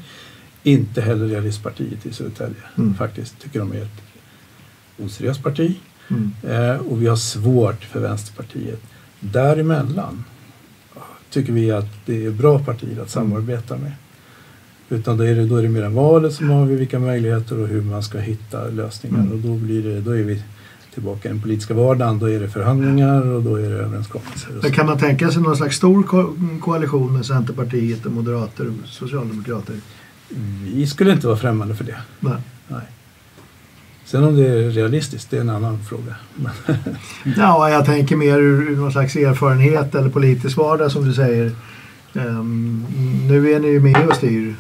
Inte heller Realistpartiet i Södertälje. Mm. Faktiskt tycker de är ett oseriöst parti. Mm. Eh, och vi har svårt för Vänsterpartiet. Däremellan tycker vi att det är bra partier att samarbeta med. Utan då är det, då är det mer än valet som avgör vilka möjligheter och hur man ska hitta lösningar. Mm. Och då, blir det, då är vi tillbaka i den politiska vardagen. Då är det förhandlingar och då är det överenskommelser. kan man tänka sig någon slags stor ko koalition med Centerpartiet och Moderater och Socialdemokrater? Vi skulle inte vara främmande för det. Nej. Nej. Sen om det är realistiskt, det är en annan fråga. [laughs] Ja, jag tänker mer ur, ur någon slags erfarenhet eller politisk vardag som du säger. Ehm, nu är ni ju med och styr.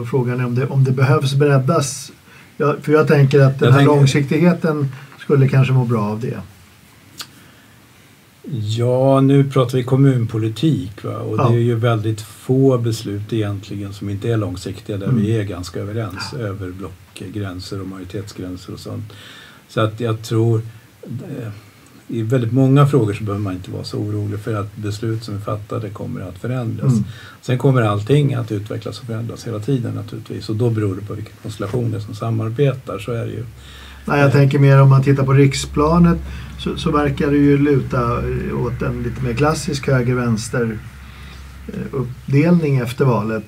Och frågan är om det, om det behövs breddas. Ja, för jag tänker att den Jag här tänker- långsiktigheten skulle kanske må bra av det. Ja, nu pratar vi kommunpolitik va? och Ja. det är ju väldigt få beslut egentligen som inte är långsiktiga där Mm. vi är ganska överens över blockgränser och majoritetsgränser och sånt. Så att jag tror eh, i väldigt många frågor så behöver man inte vara så orolig för att beslut som är fattade kommer att förändras. Mm. Sen kommer allting att utvecklas och förändras hela tiden naturligtvis och då beror det på vilka konstellationer som samarbetar, så är det ju. Nej, jag tänker mer om man tittar på riksplanet så, så verkar det ju luta eh, åt en lite mer klassisk höger-vänster eh, uppdelning efter valet.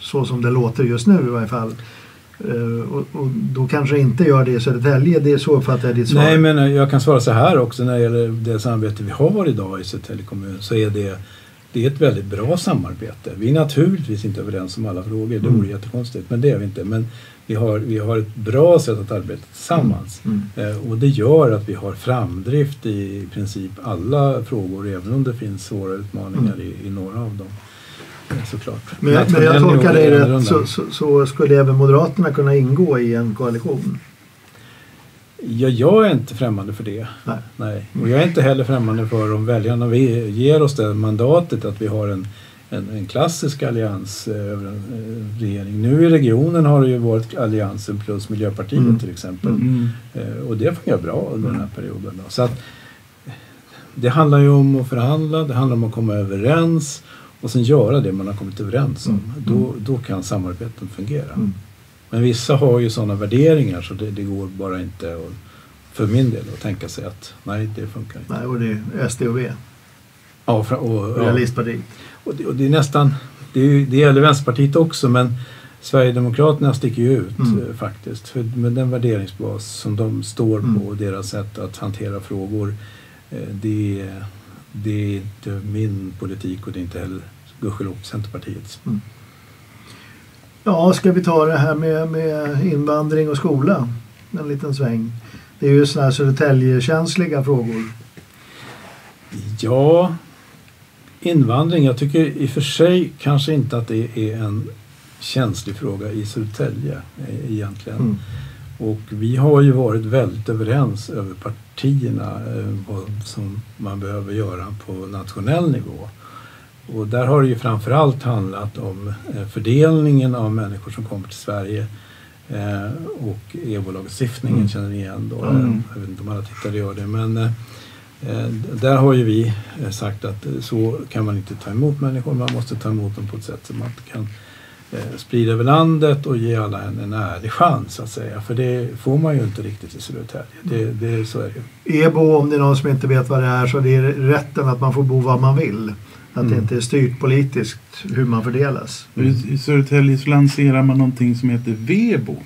Så som det låter just nu i varje fall. Eh, Och, och då kanske inte gör det i Södertälje. Det är så uppfattar jag ditt svar. Nej, men jag kan svara så här också när det gäller det samarbete vi har idag i Södertälje kommun så är det, det är ett väldigt bra samarbete. Vi är naturligtvis inte överens om alla frågor, det vore Mm. jättekonstigt, men det är vi inte. Men vi har, vi har ett bra sätt att arbeta tillsammans. Mm. Eh, och det gör att vi har framdrift i, i princip alla frågor, även om det finns svåra utmaningar i, i några av dem. Eh, Såklart. Men, men Nationell jag tolkar dig rätt så, så, så skulle även Moderaterna kunna ingå i en koalition. Ja, jag är inte främmande för det. Nej. Nej. Och jag är inte heller främmande för om väljarna ger oss det mandatet att vi har en, en, en klassisk allians eh, eh. Nu i regionen har det ju varit alliansen plus Miljöpartiet Mm. till exempel. Mm. Eh, och det fungerar bra under den här perioden. Då. Så att, det handlar ju om att förhandla, det handlar om att komma överens och sen göra det man har kommit överens om. Mm. Då, då kan samarbeten fungera. Mm. Men vissa har ju sådana värderingar så det, det går bara inte att, för min del att tänka sig att nej, det funkar inte. Nej, och det är SD och V. Ja, och, Och ja. Och, det, och det är nästan, det, är det gäller Vänsterpartiet också men Sverigedemokraterna sticker ju ut Mm. eh, faktiskt. För med den värderingsbas som de står Mm. på och deras sätt att hantera frågor. Eh, det, är- det är inte min politik och det är inte heller gudskelov Centerpartiets. Ja, ska vi ta det här med, med invandring och skola? En liten sväng. Det är ju sådana här Södertälje-känsliga frågor. Ja, invandring. Jag tycker i och för sig kanske inte att det är en känslig fråga i Södertälje eh, egentligen. Mm. Och vi har ju varit väldigt överens över partierna eh, vad som man behöver göra på nationell nivå. Och där har det ju framförallt handlat om eh, fördelningen av människor som kommer till Sverige och EBO-lagstiftningen Mm. känner ni igen då. Mm. Jag vet inte om alla tittare gör det men där har ju vi eh, sagt att eh, så kan man inte ta emot människor. Man måste ta emot dem på ett sätt som man kan eh, sprida över landet och ge alla en, en ärlig chans att säga. För det får man ju inte riktigt i Södertälje. Det, det, så är det ju. EBO, om det är någon som inte vet vad det är, så det är rätten att man får bo var man vill. Att det inte är styrt politiskt hur man fördelas. I, I Södertälje så lanserar man någonting som heter Vebo.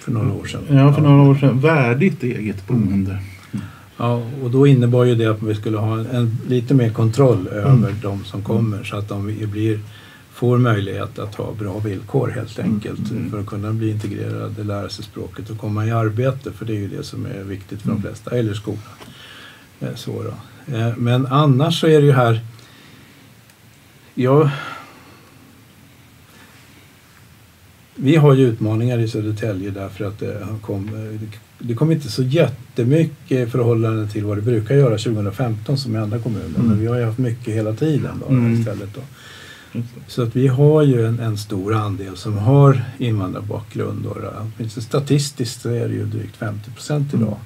För några år sedan. Ja, för några år sedan. Värdigt eget boende. Ja, och då innebar ju det att vi skulle ha en, en lite mer kontroll över de som kommer så att de blir, får möjlighet att ha bra villkor helt enkelt för att kunna bli integrerade, lära sig språket och komma i arbete för det är ju det som är viktigt för de flesta, eller skolan. Eh, Så då. Eh, Men annars så är det ju här jag, vi har ju utmaningar i Södertälje därför att det kom, det kom inte så jättemycket i förhållande till vad det brukar göra 2015 som i andra kommuner. Men vi har ju haft mycket hela tiden då, Mm. istället. Då. Så att vi har ju en, en stor andel som har invandrarbakgrund. Då, då. Statistiskt så är det ju drygt 50 procent idag.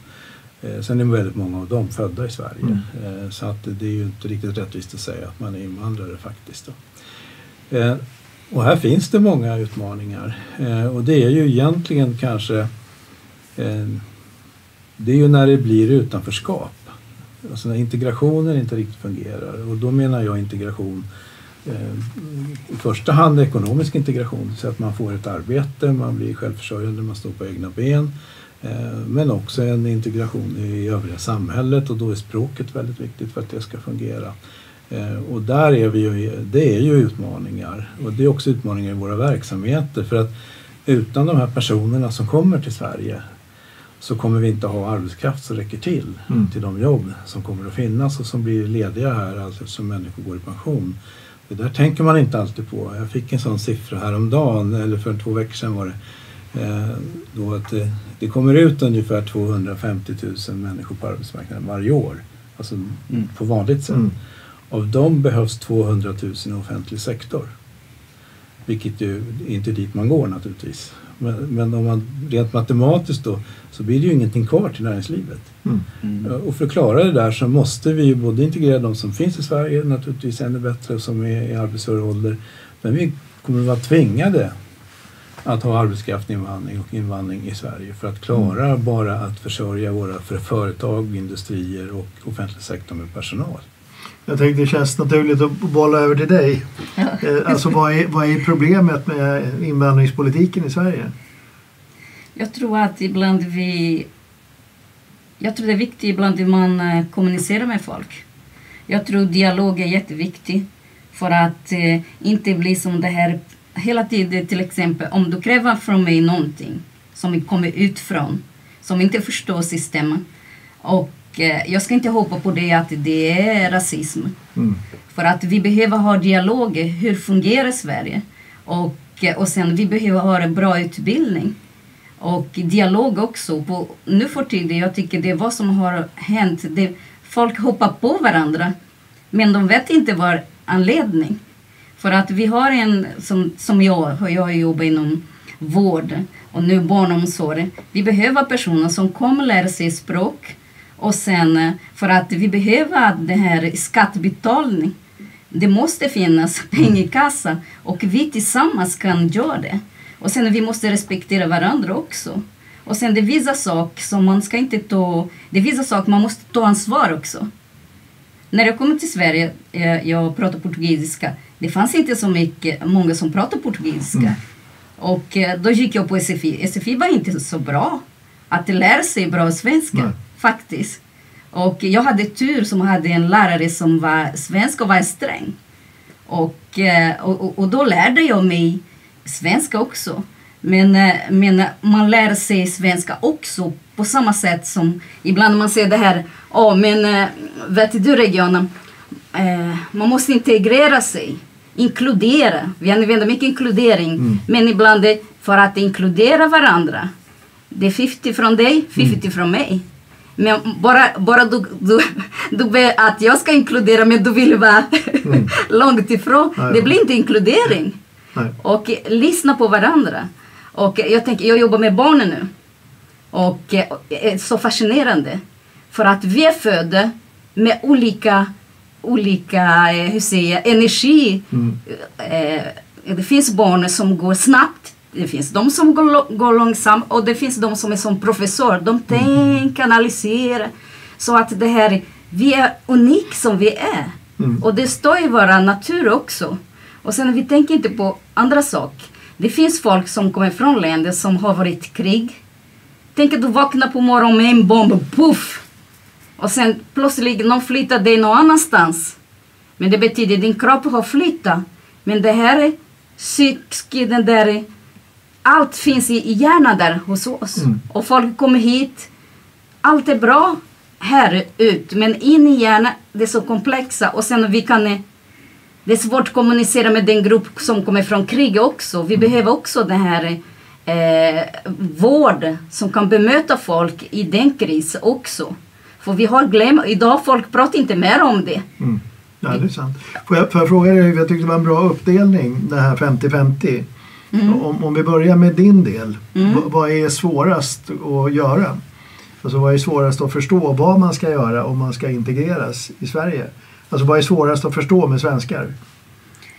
Eh, sen är väldigt många av dem födda i Sverige. Eh, så att det är ju inte riktigt rättvist att säga att man är invandrare faktiskt. Eh, och här finns det många utmaningar. Eh, och det är ju egentligen kanske Ehm, det är ju när det blir utanförskap. Alltså när integrationen inte riktigt fungerar. Och då menar jag integration ehm, i första hand ekonomisk integration. Så att man får ett arbete, man blir självförsörjande, man står på egna ben. Ehm, men också en integration i övriga samhället och då är språket väldigt viktigt för att det ska fungera. Och där är vi ju, det är ju utmaningar och det är också utmaningar i våra verksamheter för att utan de här personerna som kommer till Sverige så kommer vi inte ha arbetskraft som räcker till Mm. till de jobb som kommer att finnas och som blir lediga här alltså eftersom människor går i pension. Det där tänker man inte alltid på. Jag fick en sån siffra häromdagen, eller för två veckor sedan var det. Eh, då att det, det kommer ut ungefär 250 000 människor på arbetsmarknaden varje år. Alltså Mm. på vanligt sätt. Mm. Av dem behövs 200 000 i offentlig sektor. Vilket ju inte är dit man går naturligtvis. Men, men om man rent matematiskt då så blir det ju ingenting kvar till näringslivet. Mm. Mm. Och för att klara det där så måste vi ju både integrera de som finns i Sverige naturligtvis ännu bättre som är i arbetsför ålder. Men vi kommer att vara tvingade att ha arbetskraftsinvandring och invandring i Sverige för att klara bara att försörja våra för företag, industrier och offentlig sektor med personal. Jag tänkte det känns naturligt att bolla över till dig. Ja. Eh, Alltså vad är, vad är problemet med invandringspolitiken i Sverige? Jag tror att ibland vi... Jag tror det är viktigt ibland att man eh, kommunicerar med folk. Jag tror dialog är jätteviktig för att eh, inte bli som det här hela tiden till exempel om du kräver från mig någonting som kommer utifrån som inte förstår systemet och jag ska inte hoppa på det att det är rasism. Mm. För att vi behöver ha dialoger. Hur fungerar Sverige? Och, eh, och sen vi behöver ha en bra utbildning. Och dialog också. På, nu för tiden, jag tycker det är vad som har hänt. Det, folk hoppar på varandra. Men de vet inte vad anledning. För att vi har en, som, som jag, jag jobbar inom vård och nu barnomsorg. Vi behöver personer som kommer lära sig språk. Och sen eh, för att vi behöver det här skattebetalning. Det måste finnas [laughs] pengar i kassan och vi tillsammans kan göra det. Och sen vi måste respektera varandra också. Och sen det är vissa saker som man ska inte ta, det är vissa saker man måste ta ansvar också. När jag kom till Sverige, eh, jag pratar portugisiska, det fanns inte så mycket, många som pratar portugisiska. Mm. Och eh, då gick jag på SFI. SFI var inte så bra att lära sig bra svenska, Nej. Faktiskt. Och jag hade tur som hade en lärare som var svensk och var sträng. Och, eh, och, och, då lärde jag mig svenska också. Men, eh, men man lär sig svenska också på samma sätt som ibland man säger det här, ja men eh, vet du regionen, man måste integrera sig, inkludera. Vi använder mycket inkludering, Mm. men ibland för att inkludera varandra. Det är 50 från dig, 50 från mig. Men bara, bara du, du, du vill att jag ska inkludera men du vill vara Mm. [laughs] långt ifrån. Ja. Det blir inte inkludering. Nej. Och eh, lyssna på varandra. Och eh, jag tänker, jag jobbar med barnen nu. Och eh, det är så fascinerande. För att vi är födda med olika, olika eh, hur säger jag, energi. Mm. Eh, det finns barn som går snabbt. Det finns de som går, går långsamt och det finns de som är som professor. De tänker, analyserar. Så att det här, vi är unika som vi är. Mm. Och det står i vår natur också. Och sen vi tänker inte på andra saker. Det finns folk som kommer från länder som har varit krig. Tänk att du vaknar på morgonen med en bomb, puff! Och sen plötsligt någon flyttar dig någon annanstans. Men det betyder din kropp har flyttat. Men det här är psykisk, den där... Allt finns i, i hjärnan där hos oss. Mm. Och folk kommer hit. Allt är bra här ut, men in i hjärnan, det är så komplexa. Och sen vi kan... Det är svårt att kommunicera med den grupp som kommer från krig också. Vi behöver också den här eh, vård som kan bemöta folk i den krisen också. För vi har glömt, idag folk pratar inte mer om det. Mm. Ja, det är sant. Får jag, får jag fråga dig, jag tyckte det var en bra uppdelning, det här 50-50. Om, om vi börjar med din del, Mm. vad är svårast att göra? Alltså vad är svårast att förstå vad man ska göra om man ska integreras i Sverige? Alltså vad är svårast att förstå med svenskar?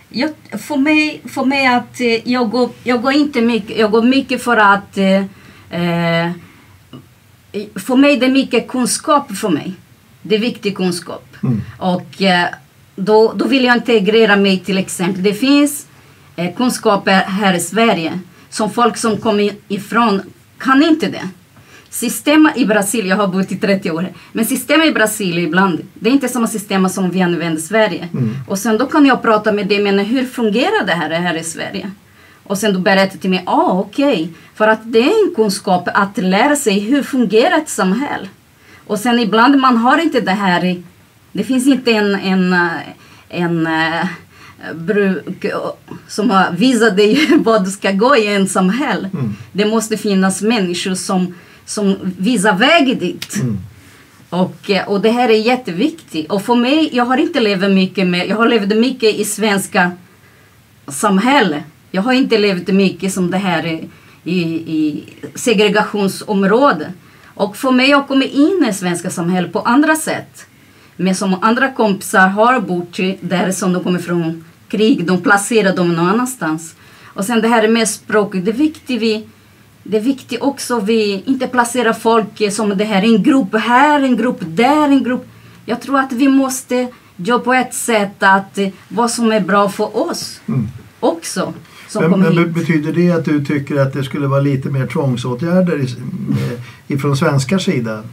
Jag, för, mig, för mig att eh, jag går, jag går inte mycket, jag går mycket för att eh, eh, för mig det är mycket kunskap för mig. Det är viktig kunskap. Mm. Och eh, då, då vill jag integrera mig till exempel. Det finns kunskaper här i Sverige som folk som kommer ifrån kan inte det. Systemet i Brasilien, jag har bott i 30 år, men systemet i Brasilien ibland, det är inte samma system som vi använder i Sverige. Mm. Och sen då kan jag prata med dig, men hur fungerar det här, här i Sverige? Och sen du berättar till mig, ah okej, för att det är en kunskap att lära sig hur fungerar ett samhälle. Och sen ibland man har inte det här, det finns inte en, en, eh, en eh, bruk som har visat dig [laughs] vad du ska gå i en samhälle. Mm. Det måste finnas människor som, som visar väg dit. Mm. Och, eh, och det här är jätteviktigt. Och för mig, jag har inte levt mycket med, jag har levt mycket i svenska samhälle. Jag har inte levt mycket som det här i, i, i segregationsområde. Och för mig, jag kommer in i svenska samhället på andra sätt. Men som andra kompisar har bott där som de kommer från krig, de placerar dem någon annanstans. Och sen det här med språket, det är viktigt vi det är viktigt också vi inte placerar folk som det här, en grupp här, en grupp där, en grupp. Jag tror att vi måste jobba på ett sätt att eh, vad som är bra för oss Mm. också. Men, men betyder det att du tycker att det skulle vara lite mer tvångsåtgärder ifrån svenskars sida?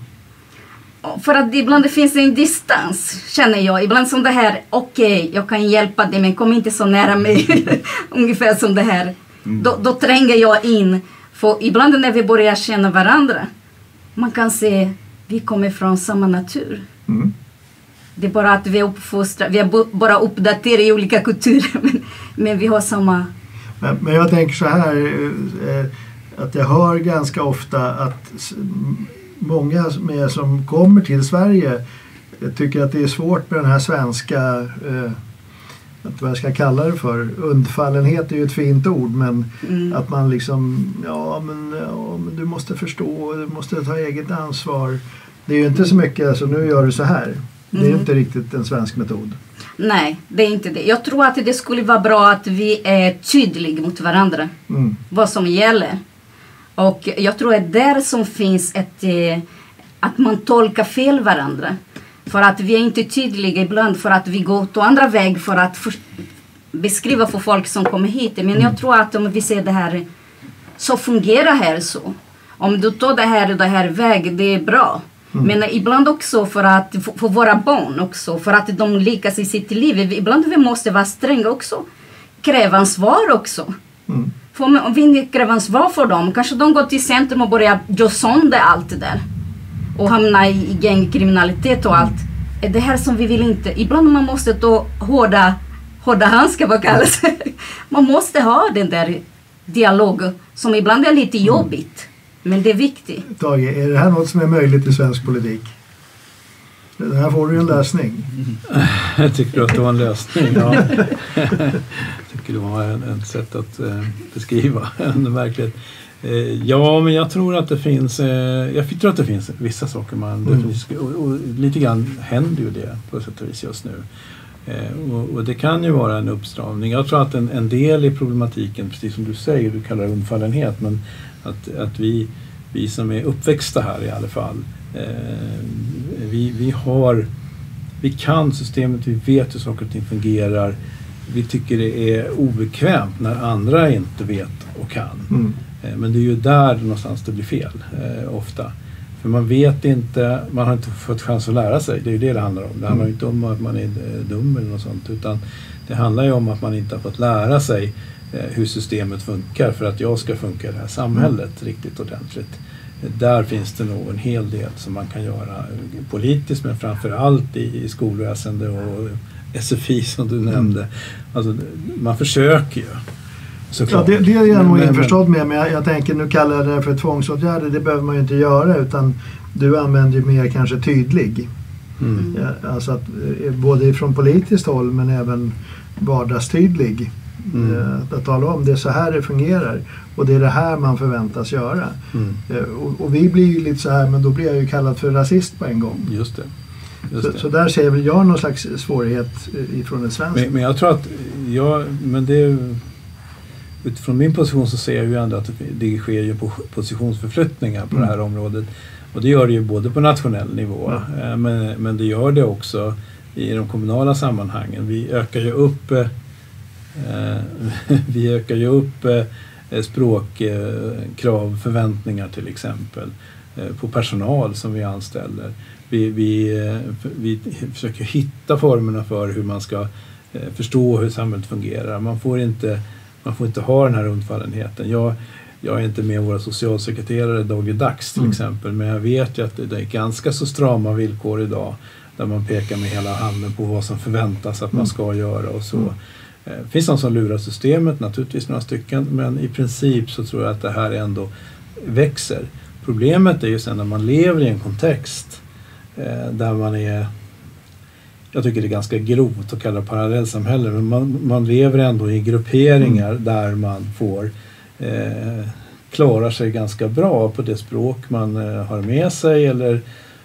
För att ibland det finns en distans, känner jag. Ibland som det här, okej, jag kan hjälpa dig men kom inte så nära mig. [laughs] Ungefär som det här. Då, då tränger jag in. För ibland när vi börjar känna varandra, man kan se, vi kommer från samma natur. Mm. Det är bara att vi är uppfostrade, vi är bara uppdaterade i olika kulturer. [laughs] Men, men vi har samma... Men, men jag tänker så här eh, att jag hör ganska ofta att många med, som kommer till Sverige eh, tycker att det är svårt med den här svenska, eh, vad jag ska kalla det för, undfallenhet är ju ett fint ord men Mm. att man liksom, ja men, ja men du måste förstå, du måste ta eget ansvar. Det är ju inte så mycket, alltså nu gör du så här. Det är Mm. inte riktigt en svensk metod. Nej, det är inte det. Jag tror att det skulle vara bra att vi är tydliga mot varandra. Mm. vad som gäller. Och jag tror att där som finns ett, eh, att man tolkar fel varandra. För att vi är inte tydliga ibland för att vi går till andra väg för att för, beskriva för folk som kommer hit. Men jag tror att om vi ser det här, så fungerar här så. Om du tar det här och det här väg, det är bra. Men ibland också för att för, för våra barn också, för att de lyckas i sitt liv. Ibland vi måste vara stränga också. Kräva ansvar också. Mm. Om om vi inte kräver ansvar för dem, kanske de går till centrum och börjar göra sönder allt det där. Och hamna i gängkriminalitet och allt. Är det här som vi vill inte? Ibland man måste ta hårda, hårda handskar, vad kallas det? Man måste ha den där dialogen som ibland är lite jobbigt. Men det är viktigt. Tage, är det här något som är möjligt i svensk politik? Det här får du en lösning. Jag [laughs] tycker att det var en lösning. Ja. Jag [laughs] tycker det var ett sätt att eh, beskriva [laughs] en verklighet. Eh, ja, men jag tror att det finns, eh, jag tror att det finns vissa saker man Mm. definitivt, och, och lite grann händer ju det på sätt och vis just nu. Och, och det kan ju vara en uppstramning. Jag tror att en, en del i problematiken, precis som du säger, du kallar det undfallenhet, men att, att vi, vi som är uppväxta här i alla fall, vi, vi har vi kan systemet, vi vet hur saker och ting fungerar. Vi tycker det är obekvämt när andra inte vet och kan. Mm. Eh, Men det är ju där någonstans det blir fel eh, ofta. För man vet inte, man har inte fått chans att lära sig. Det är ju det det handlar om. Det handlar ju inte om att man är eh, dum eller något sånt. Utan det handlar ju om att man inte har fått lära sig eh, hur systemet funkar för att jag ska funka i det här samhället riktigt ordentligt. Där finns det nog en hel del som man kan göra politiskt men framför allt i, skolväsende och SFI som du nämnde. Alltså, man försöker ju. Ja, Såklart. det, det är jag nog införstådd med, men jag, jag tänker nu kallar jag det för tvångsåtgärder. Det behöver man ju inte göra utan du använder ju mer kanske tydlig. Mm. Ja, alltså att, eh, både från politiskt håll men även vardagstydlig. Mm. Eh, Att tala om det är så här det fungerar och det är det här man förväntas göra. Mm. Eh, Och, och vi blir ju lite så här, men då blir jag ju kallad för rasist på en gång. Just det. Just Så, det. så där ser väl jag någon slags svårighet eh, ifrån en svensk. Men, men jag tror att, ja, men det, utifrån min position så ser jag ju ändå att det, sker ju positionsförflyttningar på Mm. det här området. Och det gör det ju både på nationell nivå eh, men, men det gör det också i de kommunala sammanhangen. Vi ökar ju upp, [laughs] vi ökar ju upp eh, språkkrav, förväntningar till exempel eh, på personal som vi anställer. Vi, vi, eh, vi försöker hitta formerna för hur man ska eh, förstå hur samhället fungerar. Man får inte, man får inte ha den här undfallenheten. Jag, jag är inte med våra socialsekreterare dagligdags till Mm. exempel men jag vet ju att det är ganska så strama villkor idag där man pekar med hela handen på vad som förväntas att man Mm. ska göra och så. Mm. Eh, Det finns de som lurar systemet, naturligtvis några stycken, men i princip så tror jag att det här ändå växer. Problemet är ju sen när man lever i en kontext eh, där man är jag tycker det är ganska grovt att kalla det parallellsamhälle men man, man lever ändå i grupperingar där man får eh, klara sig ganska bra på det språk man eh, har med sig eller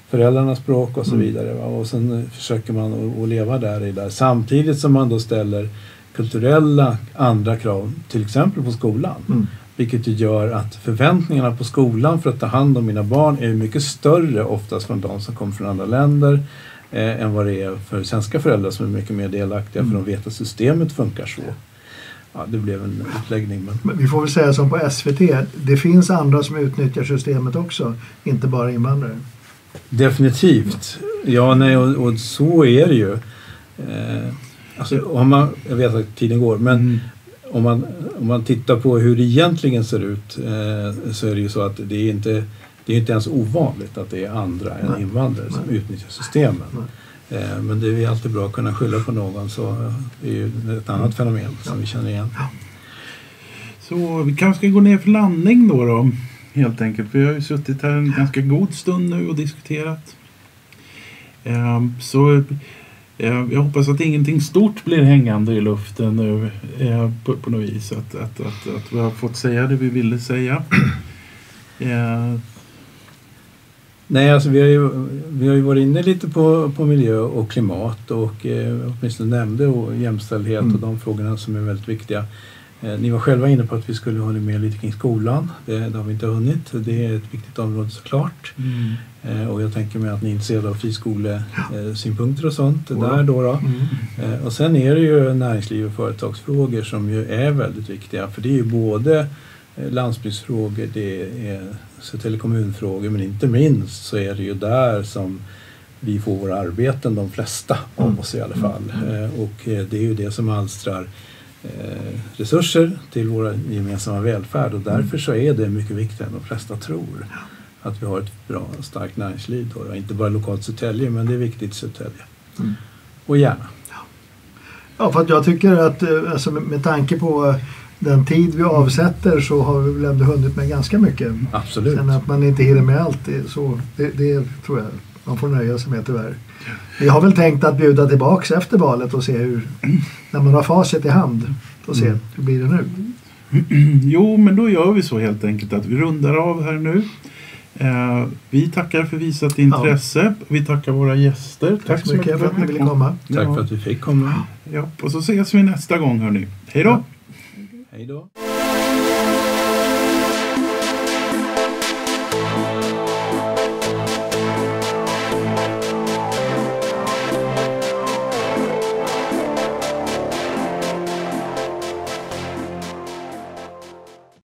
föräldrarnas språk och så Mm. vidare. Va? Och sen försöker man att leva där i där samtidigt som man då ställer kulturella andra krav till exempel på skolan. Mm. Vilket ju gör att förväntningarna på skolan för att ta hand om mina barn är mycket större oftast från de som kommer från andra länder eh, än vad det är för svenska föräldrar som är mycket mer delaktiga Mm. för de vet att systemet funkar så. Ja, det blev en utläggning men Men vi får väl säga som på SVT, det finns andra som utnyttjar systemet också, inte bara invandrare. definitivt. Ja, nej, och, och så är det ju. Eh, alltså, om man, jag vet att tiden går men Mm. om man, om man tittar på hur det egentligen ser ut eh, så är det ju så att det är inte det är inte ens ovanligt att det är andra än Nej. invandrare som Nej. utnyttjar systemen. Eh, men det är ju alltid bra att kunna skylla på någon så eh, det är ju ett annat fenomen som vi känner igen. Så vi kanske ska gå ner för landning då, då. Helt enkelt. Vi har ju suttit här en ganska god stund nu och diskuterat. Ehm, så eh, jag hoppas att ingenting stort blir hängande i luften nu eh, på, på något vis. Att, att, att, att vi har fått säga det vi ville säga. [clears throat] Eh, Nej, alltså vi har ju, vi har ju varit inne lite på, på miljö och klimat och eh, åtminstone nämnde och jämställdhet Mm. och de frågorna som är väldigt viktiga. Eh, ni var själva inne på att vi skulle ha med lite kring skolan. Det, det har vi inte hunnit. Det är ett viktigt område såklart. Eh, och jag tänker mig att ni är intresserade av friskolesynpunkter och sånt Ja. där då. då. Mm. Eh, och sen är det ju näringsliv och företagsfrågor som ju är väldigt viktiga. För det är ju både landsbygdsfrågor, det är Södertälje kommunfrågor men inte minst så är det ju där som vi får våra arbeten, de flesta av Mm. oss i alla fall. Eh, och det är ju det som alstrar resurser till vår gemensamma välfärd och därför så är det mycket viktigare än de flesta tror. Att vi har ett bra starkt näringsliv då. Inte bara lokalt Södertälje men det är viktigt i Södertälje. Mm. Och gärna. Ja, för att jag tycker att eh, alltså, med, tanke på eh, den tid vi avsätter så har vi väl ändå hunnit med ganska mycket. Absolut. Sen att man inte hinner med allt, det, så, det, det tror jag man får nöja sig med tyvärr. Vi har väl tänkt att bjuda tillbaks efter valet och se hur, när man har facit i hand, och se Mm. hur blir det nu. [clears throat] Jo, men då gör vi så helt enkelt att vi rundar av här nu. Eh, vi tackar för visat intresse. Vi tackar våra gäster. Tack så mycket för att ni ville komma. Tack Ja. för att vi fick komma. Ja, och så ses vi nästa gång hörni. Hej då! Hej då.